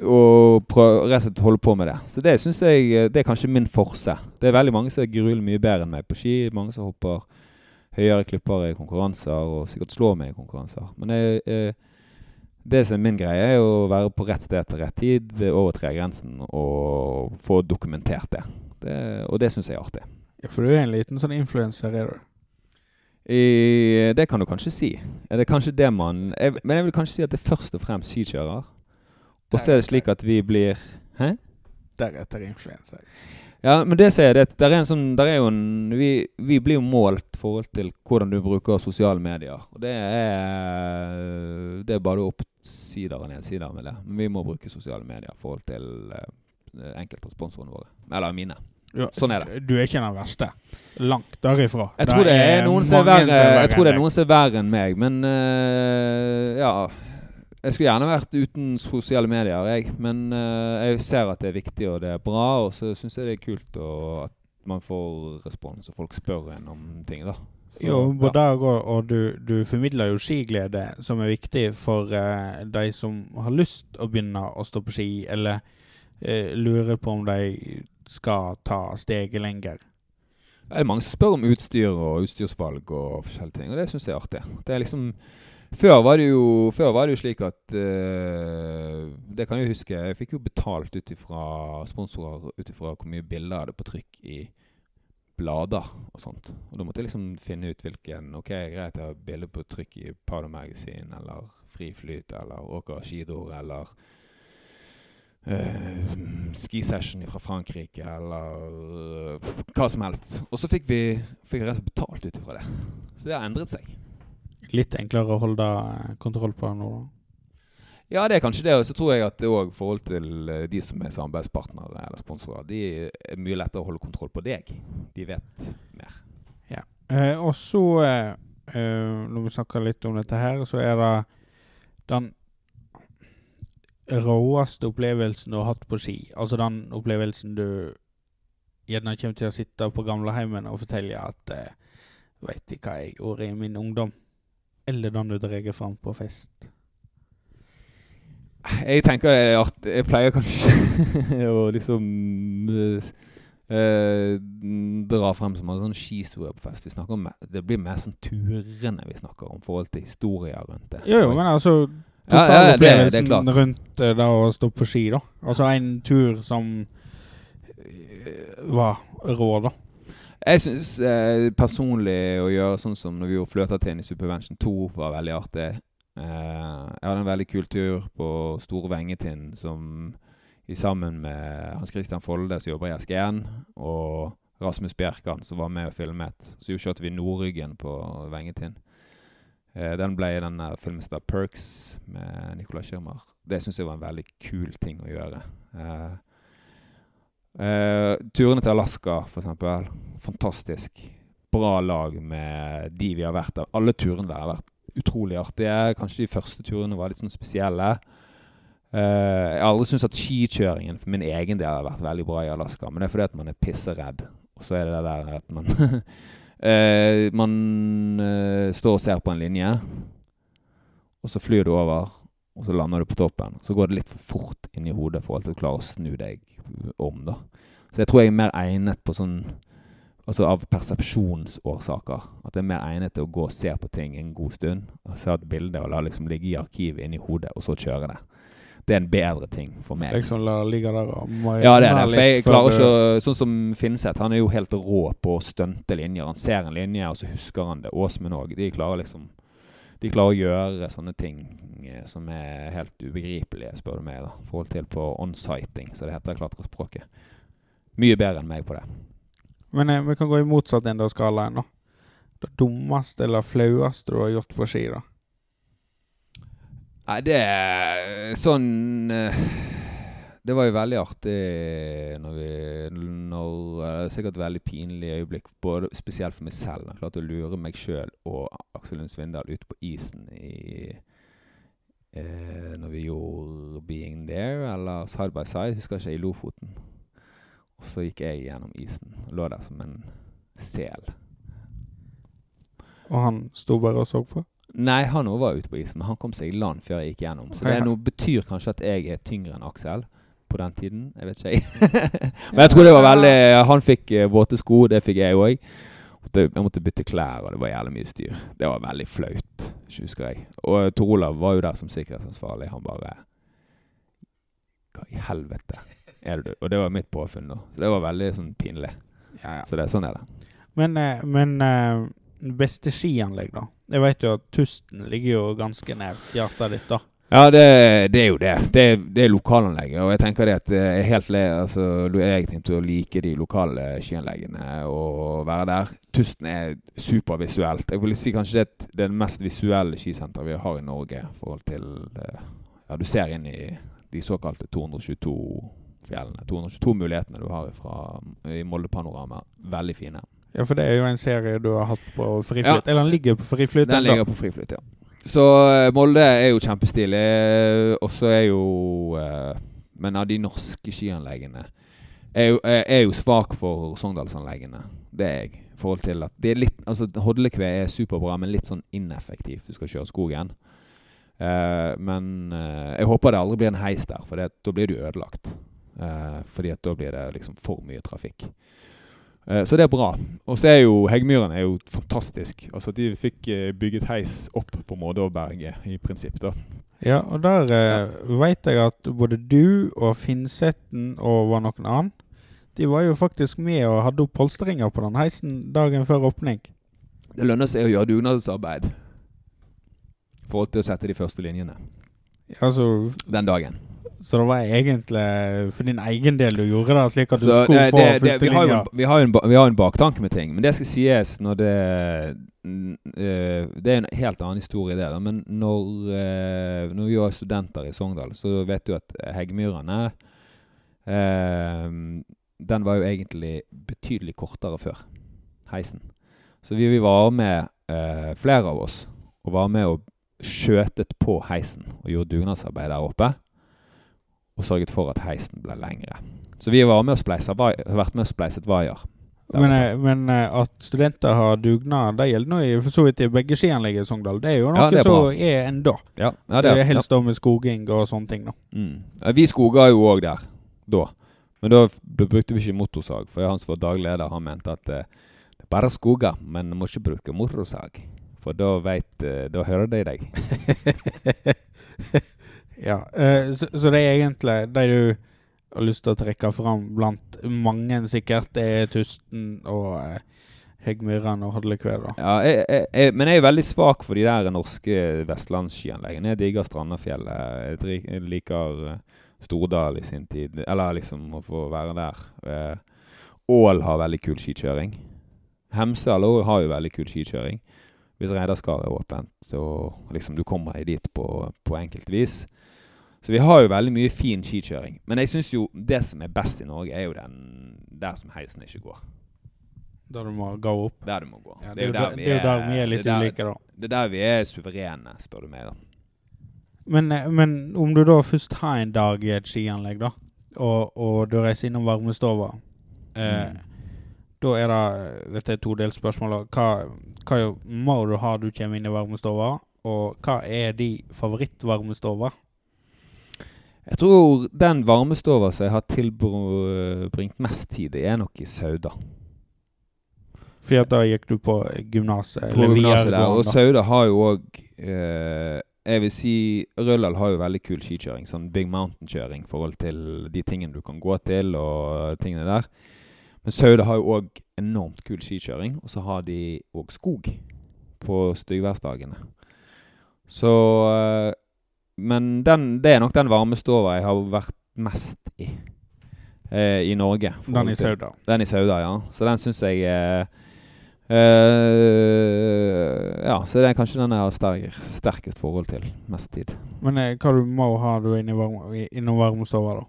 og prøve, rett holde på med det. Så det syns jeg eh, det er kanskje min forse. Det er veldig mange som er mye bedre enn meg på ski. Mange som hopper høyere klipper i konkurranser, og sikkert slår meg i konkurranser. Men jeg, eh, det som er min greie, er å være på rett sted til rett tid, overtre grensen og få dokumentert det. Det og det syns jeg er artig. Ja, For du er en liten sånn influenser, er du? I, det kan du kanskje si. Er det kanskje det man jeg, Men jeg vil kanskje si at det er først og fremst skikjører. Og så er det slik at vi blir Hæ? Deretter influenser. Ja, men det sier jeg. Det, der er en sånn, der er jo en, vi, vi blir jo målt i forhold til hvordan du bruker sosiale medier. Og det er, det er bare oppsider og nedsider med det. Men vi må bruke sosiale medier i forhold til uh, enkelte av sponsorene våre. Eller mine. Ja, sånn er det. Du er ikke den verste. Langt derifra. Jeg tror det er, noen som er verre, er er enn meg, men uh, ja Jeg skulle gjerne vært uten sosiale medier, jeg. Men uh, jeg ser at det er viktig og det er bra, og så syns jeg det er kult at man får respons, og folk spør en om ting. da. Så, jo, både ja. og, og du, du, formidler jo skiglede, som er viktig for uh, de som har lyst å begynne å stå på ski, eller uh, lurer på om de skal ta steget lenger. Det er mange som spør om utstyr og utstyrsvalg og forskjellige ting, og det syns jeg er artig. Det er liksom før var det jo, var det jo slik at uh, Det kan jeg huske. Jeg fikk jo betalt ut ifra sponsorer ut ifra hvor mye bilder jeg hadde på trykk i blader og sånt. Og da måtte jeg liksom finne ut hvilken Ok, greit, jeg har bilde på trykk i Powder Magazine eller Friflyt eller Åker skidor eller uh, skisession fra Frankrike eller uh, hva som helst. Og så fikk vi fikk rett betalt ut ifra det. Så det har endret seg. Litt enklere å holde eh, kontroll på nå? Ja, det er kanskje det. Og så tror jeg at det òg forhold til de som er samarbeidspartnere eller sponsorer, de er mye lettere å holde kontroll på deg. De vet mer. Ja. Eh, og så, eh, når vi snakker litt om dette her, så er det den råeste opplevelsen du har hatt på ski? Altså den opplevelsen du gjerne kommer til å sitte på gamleheimen og fortelle at eh, Veit ikke hva jeg gjorde i min ungdom? Eller den du drar fram på fest? Jeg tenker det er artig. Jeg pleier kanskje å liksom uh, dra frem som en sånn skistore på fest. Vi snakker om, det blir mer sånn turene vi snakker om, forhold til historier rundt det. Jo, jo, men altså totalopplevelsen ja, ja, rundt uh, det å stå på ski, da. Altså en tur som uh, var rå, da. Jeg syns eh, personlig å gjøre sånn som når vi gjorde Fløtatin i Supervention 2, var veldig artig. jeg hadde en veldig kul tur på Store Vengetind som i sammen med Hans Christian Folde, som jobber i SG1, og Rasmus Bjerkan, som var med og filmet. Så kjørte vi Nordryggen på Vengetind. Eh, den ble i den filmen som 'Perks' med Nicolai Schirmer. Det syns jeg var en veldig kul ting å gjøre. Uh, turene til Alaska, eksempel. Fantastisk. Bra lag med de vi har vært der. Alle turene der har vært utrolig artige. Kanskje de første turene var litt sånn spesielle. Uh, jeg har aldri syntes at skikjøringen for min egen del har vært veldig bra i Alaska, men det er fordi at man er pisseredd. Og så er det det der at man Uh, man eh, står og ser på en linje, og så flyr du over, og så lander du på toppen. Så går det litt for fort inn i hodet for at du klarer å snu deg om. da. Så jeg tror jeg er mer egnet på sånn Altså av persepsjonsårsaker. At jeg er mer egnet til å gå og se på ting en god stund. og Se et bilde og la liksom ligge i arkivet inni hodet, og så kjøre det det er en bedre ting for meg. Liksom la ligge der Ja, det er det. For jeg klarer ikke Sånn som Finseth, han er jo helt rå på å stunte linjer. Han ser en linje, og så husker han det. Åsmund òg. De klarer liksom De klarer å gjøre sånne ting eh, som er helt ubegripelige, spør du meg, da. I forhold til på onsighting, så det heter klatrespråket. Mye bedre enn meg på det. Men eh, vi kan gå i motsatt ende av skalaen, da. Det dummeste eller flaueste du har gjort på ski, da? Nei, det er sånn uh, det var jo veldig artig når vi når, Det er sikkert et veldig pinlig øyeblikk, både spesielt for meg selv. Jeg klarte å lure meg sjøl og Aksel Lund Svindal ut på isen i eh, Når vi gjorde 'Being There', eller 'Side by Side', husker ikke, i Lofoten. Og så gikk jeg gjennom isen. Lå der som en sel. Og han sto bare og så på? Nei, han òg var ute på isen, men han kom seg i land før jeg gikk gjennom. Så det noe, betyr kanskje at jeg er tyngre enn Aksel på den tiden. Jeg vet ikke, jeg. men jeg tror det var veldig Han fikk uh, våte sko, det fikk jeg òg. Jeg måtte bytte klær, og det var jævlig mye styr. Det var veldig flaut, husker jeg. Og Tor Olav var jo der som sikkerhetsansvarlig. Han bare Hva i helvete er det du Og det var mitt påfunn, da. Så det var veldig sånn pinlig. Ja, ja. Så det, sånn er det. Men, eh, men eh, beste skianlegg, da? Jeg vet jo at Tusten ligger jo ganske nær hjertet ditt, da. Ja, det, det, er jo det. Det, det er lokalanlegget. Og jeg tenker det at det er helt altså, jeg tenkte å like de lokale skianleggene og være der. Tusten er supervisuelt. Jeg vil si kanskje det er det mest visuelle skisenteret vi har i Norge. i forhold til Ja, du ser inn i de såkalte 222 fjellene. 222 mulighetene du har fra, i Molde-panorama. Veldig fine. Ja, for det er jo en serie du har hatt på friflyt. Ja. Eller den ligger på friflyt? Den ligger på friflyt, ja. Så uh, Molde er jo kjempestilig. Uh, og så er jo uh, Men av de norske skianleggene er jo, er jo svak for Sogndalsanleggene. Det er jeg. I forhold til at det er litt Altså Hodlekve er superbra, men litt sånn ineffektivt. Du skal kjøre skogen. men jeg håper det aldri blir en heis der, for da blir du ødelagt. fordi at da blir det liksom for mye trafikk. Eh, så det er bra. Og så er jo Heggmyren er jo fantastisk. Altså De fikk eh, bygget heis opp på Mådåberget i prinsipp. da. Ja, og der eh, ja. veit jeg at både du og Finnsetten og var noen annen, de var jo faktisk med og hadde opp polsteringer på den heisen dagen før åpning. Det lønner seg å gjøre dugnadsarbeid i forhold til å sette de første linjene. Altså, den dagen. Så det var egentlig for din egen del du gjorde det, slik at du så, skulle få førstelinja? Vi, har jo en, vi har en baktanke med ting, men det skal sies når det uh, Det er en helt annen historie, det. Da. Men når, uh, når vi var studenter i Sogndal, så vet du at Heggmyrene Den var jo egentlig betydelig kortere før heisen. Så vi, vi var med, flere av oss, og var med og skjøtet på heisen og gjorde dugnadsarbeid der oppe og sørget for at heisen ble lengre. Så vi har vært med og spleiset vaier. Men, eh, men, eh, at studenter har dugnad, det gjelder nå for så vidt i begge skianlegg i Sogndal. Det er jo noe ja, som er enda. Ja, ja, det er, helst da med skoging og sånne ting. da. Mm. Vi skoga jo òg der, da. Men da brukte vi ikke motorsag, for han som var daglig leder, han mente at eh, det er bare skoger, men må ikke bruke motorsag. For da veit Da hører de deg. Ja, uh, så, så, det er egentlig de du har lyst til å trekke fram blant mange, sikkert, det er Tusten og uh, Heggmyran og Hodlekve, da. Ja, jeg, jeg, jeg, men jeg er veldig svak for de der norske vestlandsskianleggene. Jeg digger Strandafjellet. Jeg liker uh, Stordal i sin tid. Eller liksom å få være der. Ål har veldig kul skikjøring. Hemsedal har jo veldig kul skikjøring. Hvis Reidarskaret er åpent så liksom du kommer deg dit på, på enkelt vis. Så vi har jo veldig mye fin skikjøring. Men jeg syns jo det som er best i Norge, er jo den der som heisen ikke går. Der du må gå opp? Der du må gå. Ja, det, er jo der, vi er, der vi er litt der, ulike, da. Det er der vi er suverene, spør du meg, da. Men, eh, men, om du da først har en dag i et skianlegg, da, og, og du reiser innom varmestova eh, mm. Da er det Dette er todelt spørsmål. Hva, hva må du ha du kommer inn i varmestova? Og hva er de favorittvarmestova? Jeg tror den varmestova som jeg har tilbringt mest tid i, er nok i Sauda. Fordi at da gikk du på gymnaset? På gymnaset der. Og Sauda har jo òg eh, Jeg vil si Røldal har jo veldig kul skikjøring. Sånn big mountain-kjøring i forhold til de tingene du kan gå til og tingene der. Men Sauda har jo òg enormt kul skikjøring. Og så har de òg skog på styggværsdagene. Så eh, men den, det er nok den varmestova jeg har vært mest i eh, i Norge. Den i Sauda? Den i Sauda, ja. Så den syns jeg eh, eh, Ja, så det er kanskje den jeg har sterk, sterkest forhold til. Mest tid. Men eh, hva du må ha du innom varmestova, da?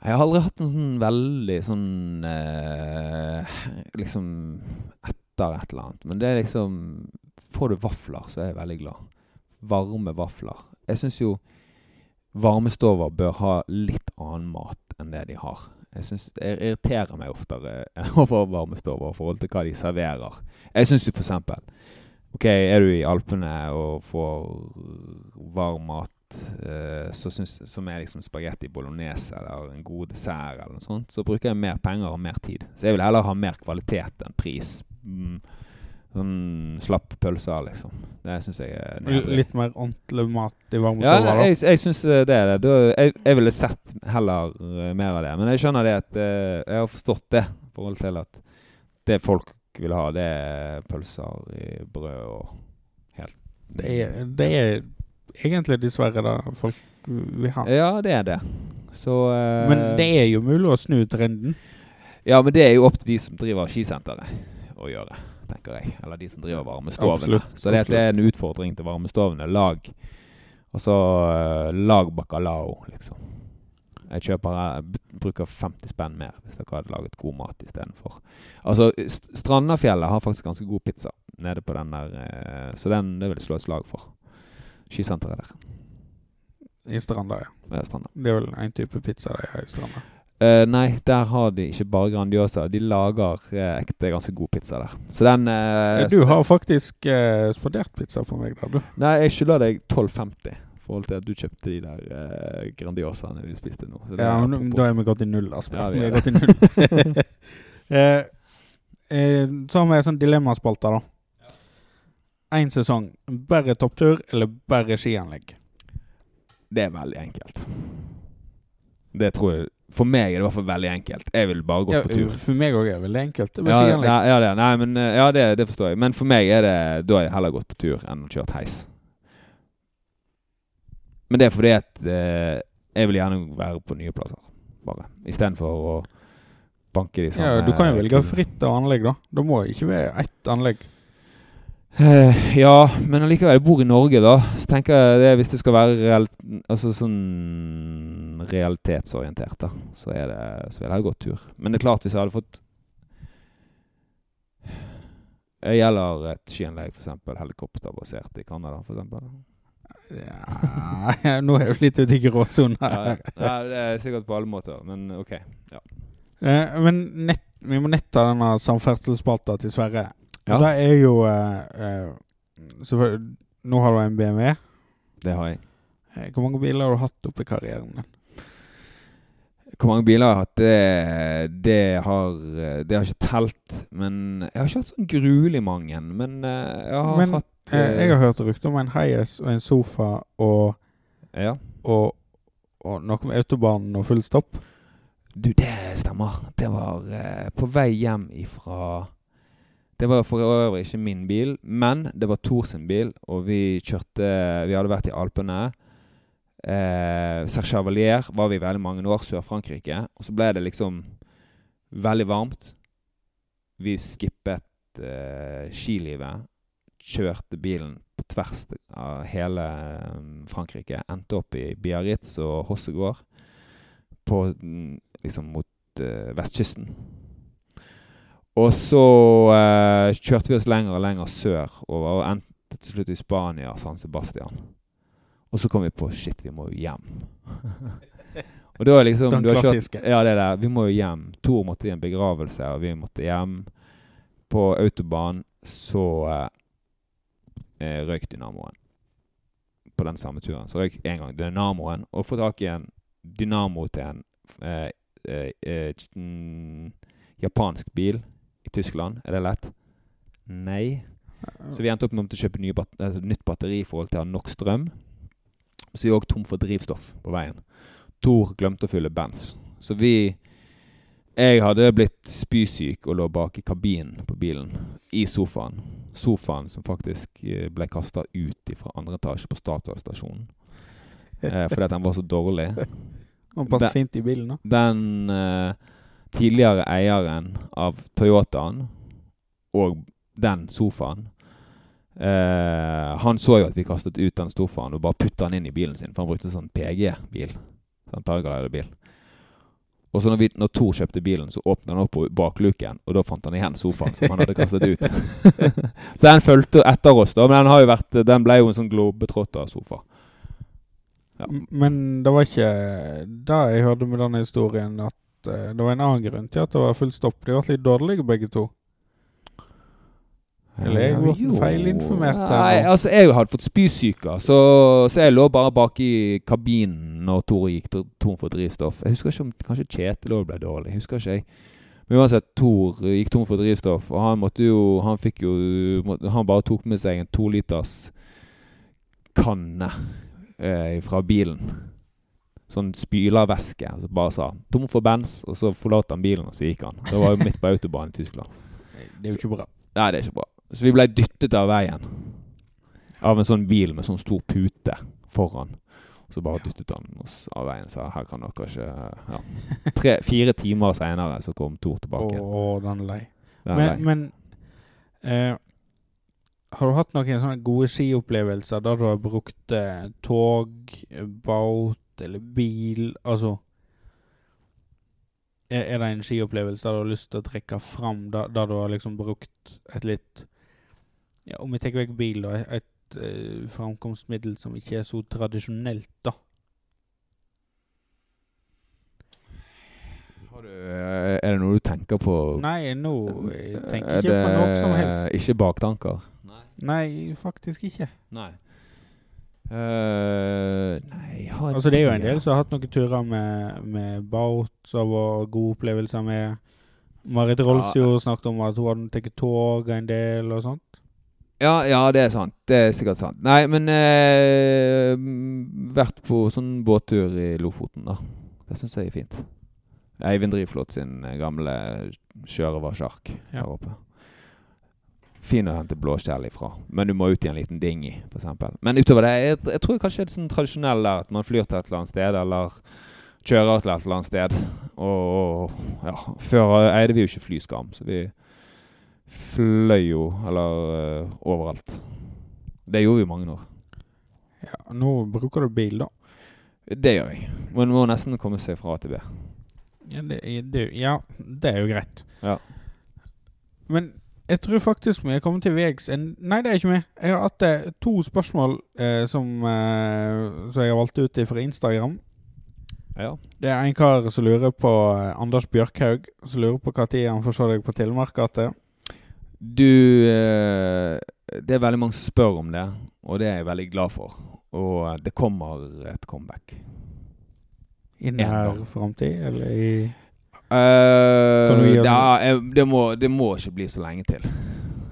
Jeg har aldri hatt en sånn veldig sånn eh, Liksom etter et eller annet. Men det er liksom Får du vafler, så er jeg veldig glad. Varme vafler. Jeg syns jo varmestover bør ha litt annen mat enn det de har. Jeg synes Det irriterer meg oftere over varmestover i forhold til hva de serverer. Jeg syns jo eksempel Ok, er du i Alpene og får varm mat eh, så synes, som er liksom spagetti bolognese eller en god dessert, eller noe sånt, så bruker jeg mer penger og mer tid. Så jeg vil heller ha mer kvalitet enn pris. Mm, sånn slapp pølser, liksom. Det syns jeg er nydelig. Litt mer ordentlig mat i varme ja? Jeg, jeg syns det er det. Da, jeg, jeg, ville sett heller uh, mer av det. Men jeg skjønner det at uh, Jeg har forstått det i forhold til at det folk vil ha, det er pølser i brød og helt Det er, det er egentlig dessverre det folk vil ha. Ja, det er det. Så uh, Men det er jo mulig å snu trenden. Ja, men det er jo opp til de som driver skisenteret å gjøre, tenker jeg. Eller de som driver varmestovene. Absolutt, så det, det, er en utfordring til varmestovene. Lag og uh, lag bacalao, liksom. Jeg kjøper, jeg bruker 50 spenn mer hvis dere hadde laget god mat istedenfor. Altså, Strandafjellet har faktisk ganske god pizza nede på den der, eh, så den det vil jeg slå et slag for. Skisenteret der. I Stranda, ja. ja Stranda. Det er vel en type pizza de har i Stranda? Uh, nei, der har de ikke bare Grandiosa. De lager uh, ekte ganske god pizza der. Så den uh, Du har faktisk uh, spandert pizza på meg der, du. Nei, jeg skylder deg 12,50 i forhold til at du kjøpte de der Grandiosaene vi spiste nå. ja, men da er vi gått i null, Aspen. Ja, vi, er gått i null. så har vi sånn dilemmaspalter, da. Én ja. sesong. Bare topptur eller bare skianlegg? Det er veldig enkelt. Det tror jeg For meg er det i hvert fall veldig enkelt. Jeg vil bare gå ja, på tur. For meg òg er det veldig enkelt. Det ja, ja, ja, det, nei, men, ja det, det, forstår jeg. Men for meg er det Da har jeg heller gått på tur enn kjørt heis. Men det er fordi at eh, jeg vil gjerne være på nye plasser, bare. Istedenfor å banke de samme Ja, Du kan jo velge fritt av anlegg, da. Da må ikke være ett anlegg. Uh, ja, men allikevel, jeg bor i Norge, da. Så tenker jeg det, hvis det skal være real, altså sånn realitetsorientert, da, så, er det, så vil jeg gått tur. Men det er klart, hvis jeg hadde fått Det gjelder et skianlegg, f.eks. helikopterbasert i Canada, f.eks. Ja, nå er du litt ute i gråsonen her. Ja, det er sikkert på alle måter, men OK. Ja. Uh, men nett, vi må netta denne samferdselsspalta til Sverre. Ja. Og det er jo uh, uh, Nå har du en BMW. Det har jeg. Eh, hvor mange biler har du hatt oppe i karrieren din? Hvor mange biler jeg har hatt, det, det, har, det har ikke telt. Men jeg har ikke hatt sånn gruelig mange. Men eh, jeg har men, hatt jeg, jeg har hørt rykter om en heies og en sofa og, ja. og, og noe med autobanen og full stopp. Du, det stemmer. Det var eh, på vei hjem ifra Det var for øvrig ikke min bil, men det var Tor sin bil, og vi kjørte Vi hadde vært i Alpene. Eh, Serchevalier var vi veldig mange år, Sør-Frankrike. Og så ble det liksom veldig varmt. Vi skippet eh, skilivet kjørte bilen på tvers av hele um, Frankrike. Endte opp i Biarritz og Hossegård på, mm, liksom mot eh, vestkysten. Og så eh, kjørte vi oss lenger og lenger sør over, og endte til slutt i Spania, San Sebastian. Og så kom vi på shit, vi må jo hjem. og da liksom Den klassiske. Kjørt, ja, det der. Vi må jo hjem. Tor måtte i en begravelse, og vi måtte hjem. På autobahn så uh, eh, røyk dynamoen på den samme turen. Så røyk en gang dynamoen, og få tak i en dynamo til en eh, eh, eh japansk bil Tyskland. Er det lett? Nei. Så vi endte opp med å kjøpe bat altså, nytt batteri i forhold til å ha nok strøm. Så vi er òg tom for drivstoff på veien. Tor glemte å fylle Benz. Så vi Jeg hadde blitt spysyk og lå bak i kabinen på bilen, i sofaen sofaen som faktisk eh, ble kasta ut fra andre etasje på Statoil-stasjonen. Eh, fordi at den var så dårlig. Den passet fint i bilen, da. Den eh, tidligere eieren av Toyotaen og den sofaen eh, Han så jo at vi kastet ut den sofaen og bare putta den inn i bilen sin, for han brukte sånn PG-bil. Sånn paragliderbil. Og så når, vi, når Tor kjøpte bilen, så åpnet han opp bakluken, og da fant han igjen sofaen som han hadde kastet ut. så den fulgte etter oss, da, men den, har jo vært, den ble jo en sånn globetrotter-sofa. Ja. Men det var ikke da jeg hørte med denne historien at det var en annen grunn til at det var full stopp. De ble litt dårlige begge to. Eller jeg ble Jo. feilinformert her Nei, altså jeg hadde fått spysyke, så, så jeg lå bare bak i kabinen når Tore gikk tom for drivstoff. Jeg husker ikke om kanskje Kjetil òg ble dårlig. Jeg husker ikke jeg. Men uansett, Tor gikk tom for drivstoff, og han måtte jo Han fikk jo Han bare tok med seg en toliters kanne eh, fra bilen. Sånn spylervæske. Og så bare sa 'tom for bens', og så forlot han bilen, og så gikk han. Det var jo midt på autobahn i Tyskland. Det er jo ikke bra. Nei, det er ikke bra. Så vi ble dyttet av veien. Av en sånn bil med sånn stor pute foran. Så bare dyttet han oss av veien. Sa her kan dere ikke ja. Tre, Fire timer seinere så kom Tor tilbake. Å, den er lei. Den er Men, lei. men eh, har du hatt noen sånne gode skiopplevelser der du har brukt eh, tog, eh, båt eller bil? Altså er, er det en skiopplevelse der du har lyst til å trekke fram, der, der du har liksom brukt et litt ja, Om vi tar vekk bil, da. Et eh, framkomstmiddel som ikke er så tradisjonelt, da. Har du, eh, er det noe du tenker på? Nei, nå jeg tenker Er ikke på noe som helst. Ikke baktanker? Nei, faktisk ikke. Nei. Eh, nei, Altså Det er jo en del som har hatt noen turer med, med båt, som var gode opplevelser med. Marit Rolfsjord snakket om at hun hadde tatt tog en del og sånt. Ja, ja, det er sant. Det er sikkert sant. Nei, men eh, Vært på sånn båttur i Lofoten, da. Det syns jeg er fint. Eivind Drivflot sin eh, gamle sjørøversjark Ja. her oppe. Fin å hente blåskjell ifra, men du må ut i en liten dinghy, f.eks. Men utover det, jeg, jeg tror kanskje det er sånn tradisjonell der at man flyr til et eller annet sted, eller kjører til et eller annet sted. Og, ja, før eide vi jo ikke flyskam, så vi fløy jo, eller uh, overalt. Det gjorde vi i mange år. Ja, Nå bruker du bil, da. Det gjør jeg. Man må nesten komme seg fra A til B. Ja, det, det, ja, det er jo greit. Ja. Men jeg tror faktisk vi er kommet til veis Nei, det er ikke vi. Jeg har hatt eh, to spørsmål eh, som, eh, som jeg har valgt ut fra Instagram. Ja. Det er en kar som lurer på eh, Anders Bjørkhaug, som lurer på når han får se deg på Telemarkgata. Du eh, Det er veldig mange som spør om det, og det er jeg veldig glad for. Og eh, det kommer et comeback. I nær framtid, eller i Gi det, er, det, må, det må ikke bli så lenge til.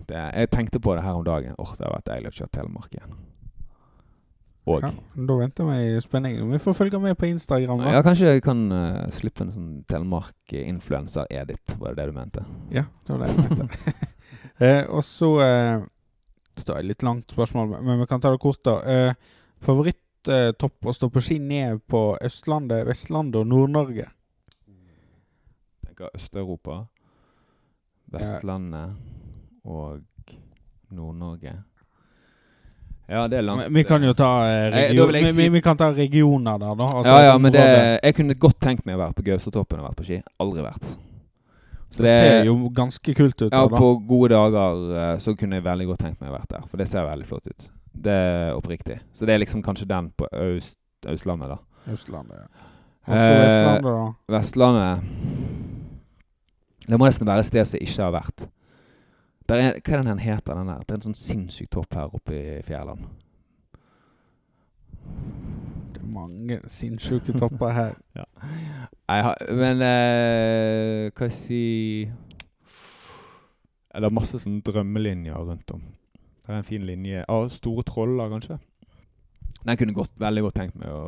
Det, jeg tenkte på det her om dagen. Åh, det hadde vært deilig å kjøre Telemark igjen. Og ja, Da venter vi i spenning. Vi får følge med på Instagram. da. Ja, kanskje jeg kan uh, slippe en sånn Telemark-influenser-edit, var det det du mente? Ja, det var det jeg mente. uh, og så eh, Dette er et litt langt spørsmål, men- vi kan ta det kort, da. Eh, Favoritttopp å stå på ski ned på Østlandet, Vestlandet og Nord-Norge? Tenker Øst-Europa, Vestlandet og Nord-Norge. Ja, det er langt. Vi, vi kan jo ta eh, Eh, da jeg vi, vi, vi kan ta regioner der, da. Altså ja, ja, men det, jeg kunne godt tenkt meg å være på Gaustatoppen og vært på ski. Aldri vært. Så det ser jo ganske kult ut. Ja, da. på gode dager eh, så kunne jeg veldig godt tenkt meg å vært der. For det ser veldig flott ut. Det er oppriktig. Så det er liksom kanskje den på Øst, Østlandet, da. Østlandet. Ja. Og så Eh, Vestlandet, da. Vestlandet Det må nesten være et sted som ikke har vært. Er, hva er den her heter? Den der? Det er en sånn sinnssyk topp her oppe i Fjærland. Det er mange sinnssyke topper her. Jeg har, men eh, hva si Det er masse sånne drømmelinjer rundt om. Det er en fin linje Ah, store troller, kanskje. Den kunne godt, veldig godt tenkt meg å,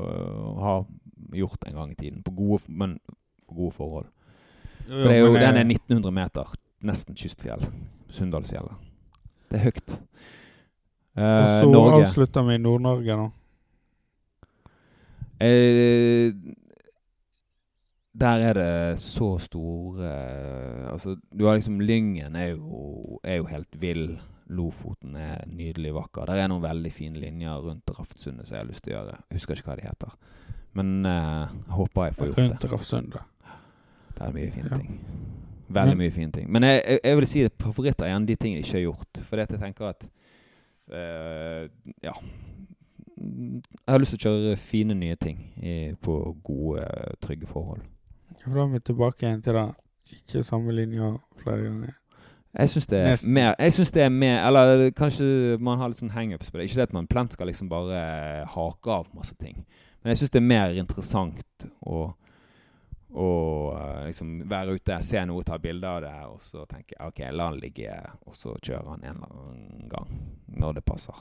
å ha gjort en gang i tiden, på gode, men på gode forhold. For det er jo, den eh, er 1900 meter, nesten kystfjell. Sunndalsfjellet. Det er høyt. Og Eh, så Norge. avslutter vi i Nord-Norge, nå. Eh, der er det så store eh, Altså, du har liksom Lyngen er jo, er jo helt vill. Lofoten er nydelig vakker. Der er noen veldig fine linjer rundt Raftsundet som jeg har lyst til å gjøre. Jeg husker ikke hva de heter. Men eh, jeg håper jeg får gjort Rundt det. Rafsundet. Det er mye fine ting. Veldig mye fine ting. Men jeg, jeg, jeg vil si at favoritter er gjerne de tingene de ikke har gjort. Fordi at jeg tenker at uh, Ja. Jeg har lyst til å kjøre fine, nye ting i, på gode, trygge forhold. For da er vi tilbake igjen til det. Ikke samme linja flere ganger. Jeg syns det, er mer- jeg synes det er mer Eller kanskje man har litt sånn hangups på det. Ikke det at man plent skal liksom bare hake av masse ting. Men jeg syns det er mer interessant å, å eh, liksom være ute, se noe, ta bilde av det, og så tenke OK, la han ligge, og så kjøre han en eller annen gang når det passer.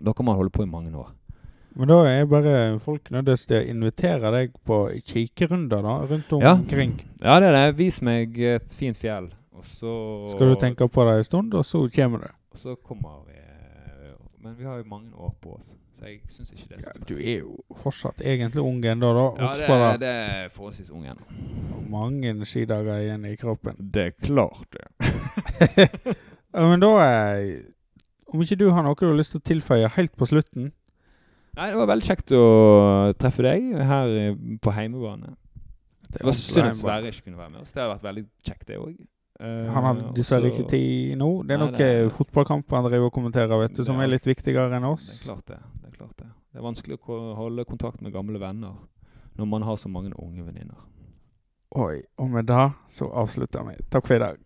Da kan man holde på i mange år. Men da er bare folk nødt til å invitere deg på kikerunder da, rundt Ja. omkring. Ja, det er det. Vis meg et fint fjell, og så Skal du tenke på det en stund, og så kommer du. Og så kommer vi Men vi har jo mange år på oss, så jeg syns ikke det er Ja, du er jo fortsatt egentlig ung ennå, da. Ja, det, er- det. er forholdsvis ung ennå. Mange skidager igjen i kroppen. Det er klart, det. Ja, men da er Om ikke du har noe du har lyst til å tilføye helt på slutten Nei, det var veldig kjekt å treffe deg her eh, på heimebane. Det var synd at Sverre ikke kunne være med oss. Det hadde vært veldig kjekt, det òg. Han har dessverre ikke tid nå. Det er noen er- fotballkamper han driver og kommenterer, vet du, som er litt viktigere enn Det er oss. klart det. Det er klart det. Det er vanskelig å holde kontakt med gamle venner når man har så mange unge venninner. Oi, og med det så avslutter vi. Takk for i dag.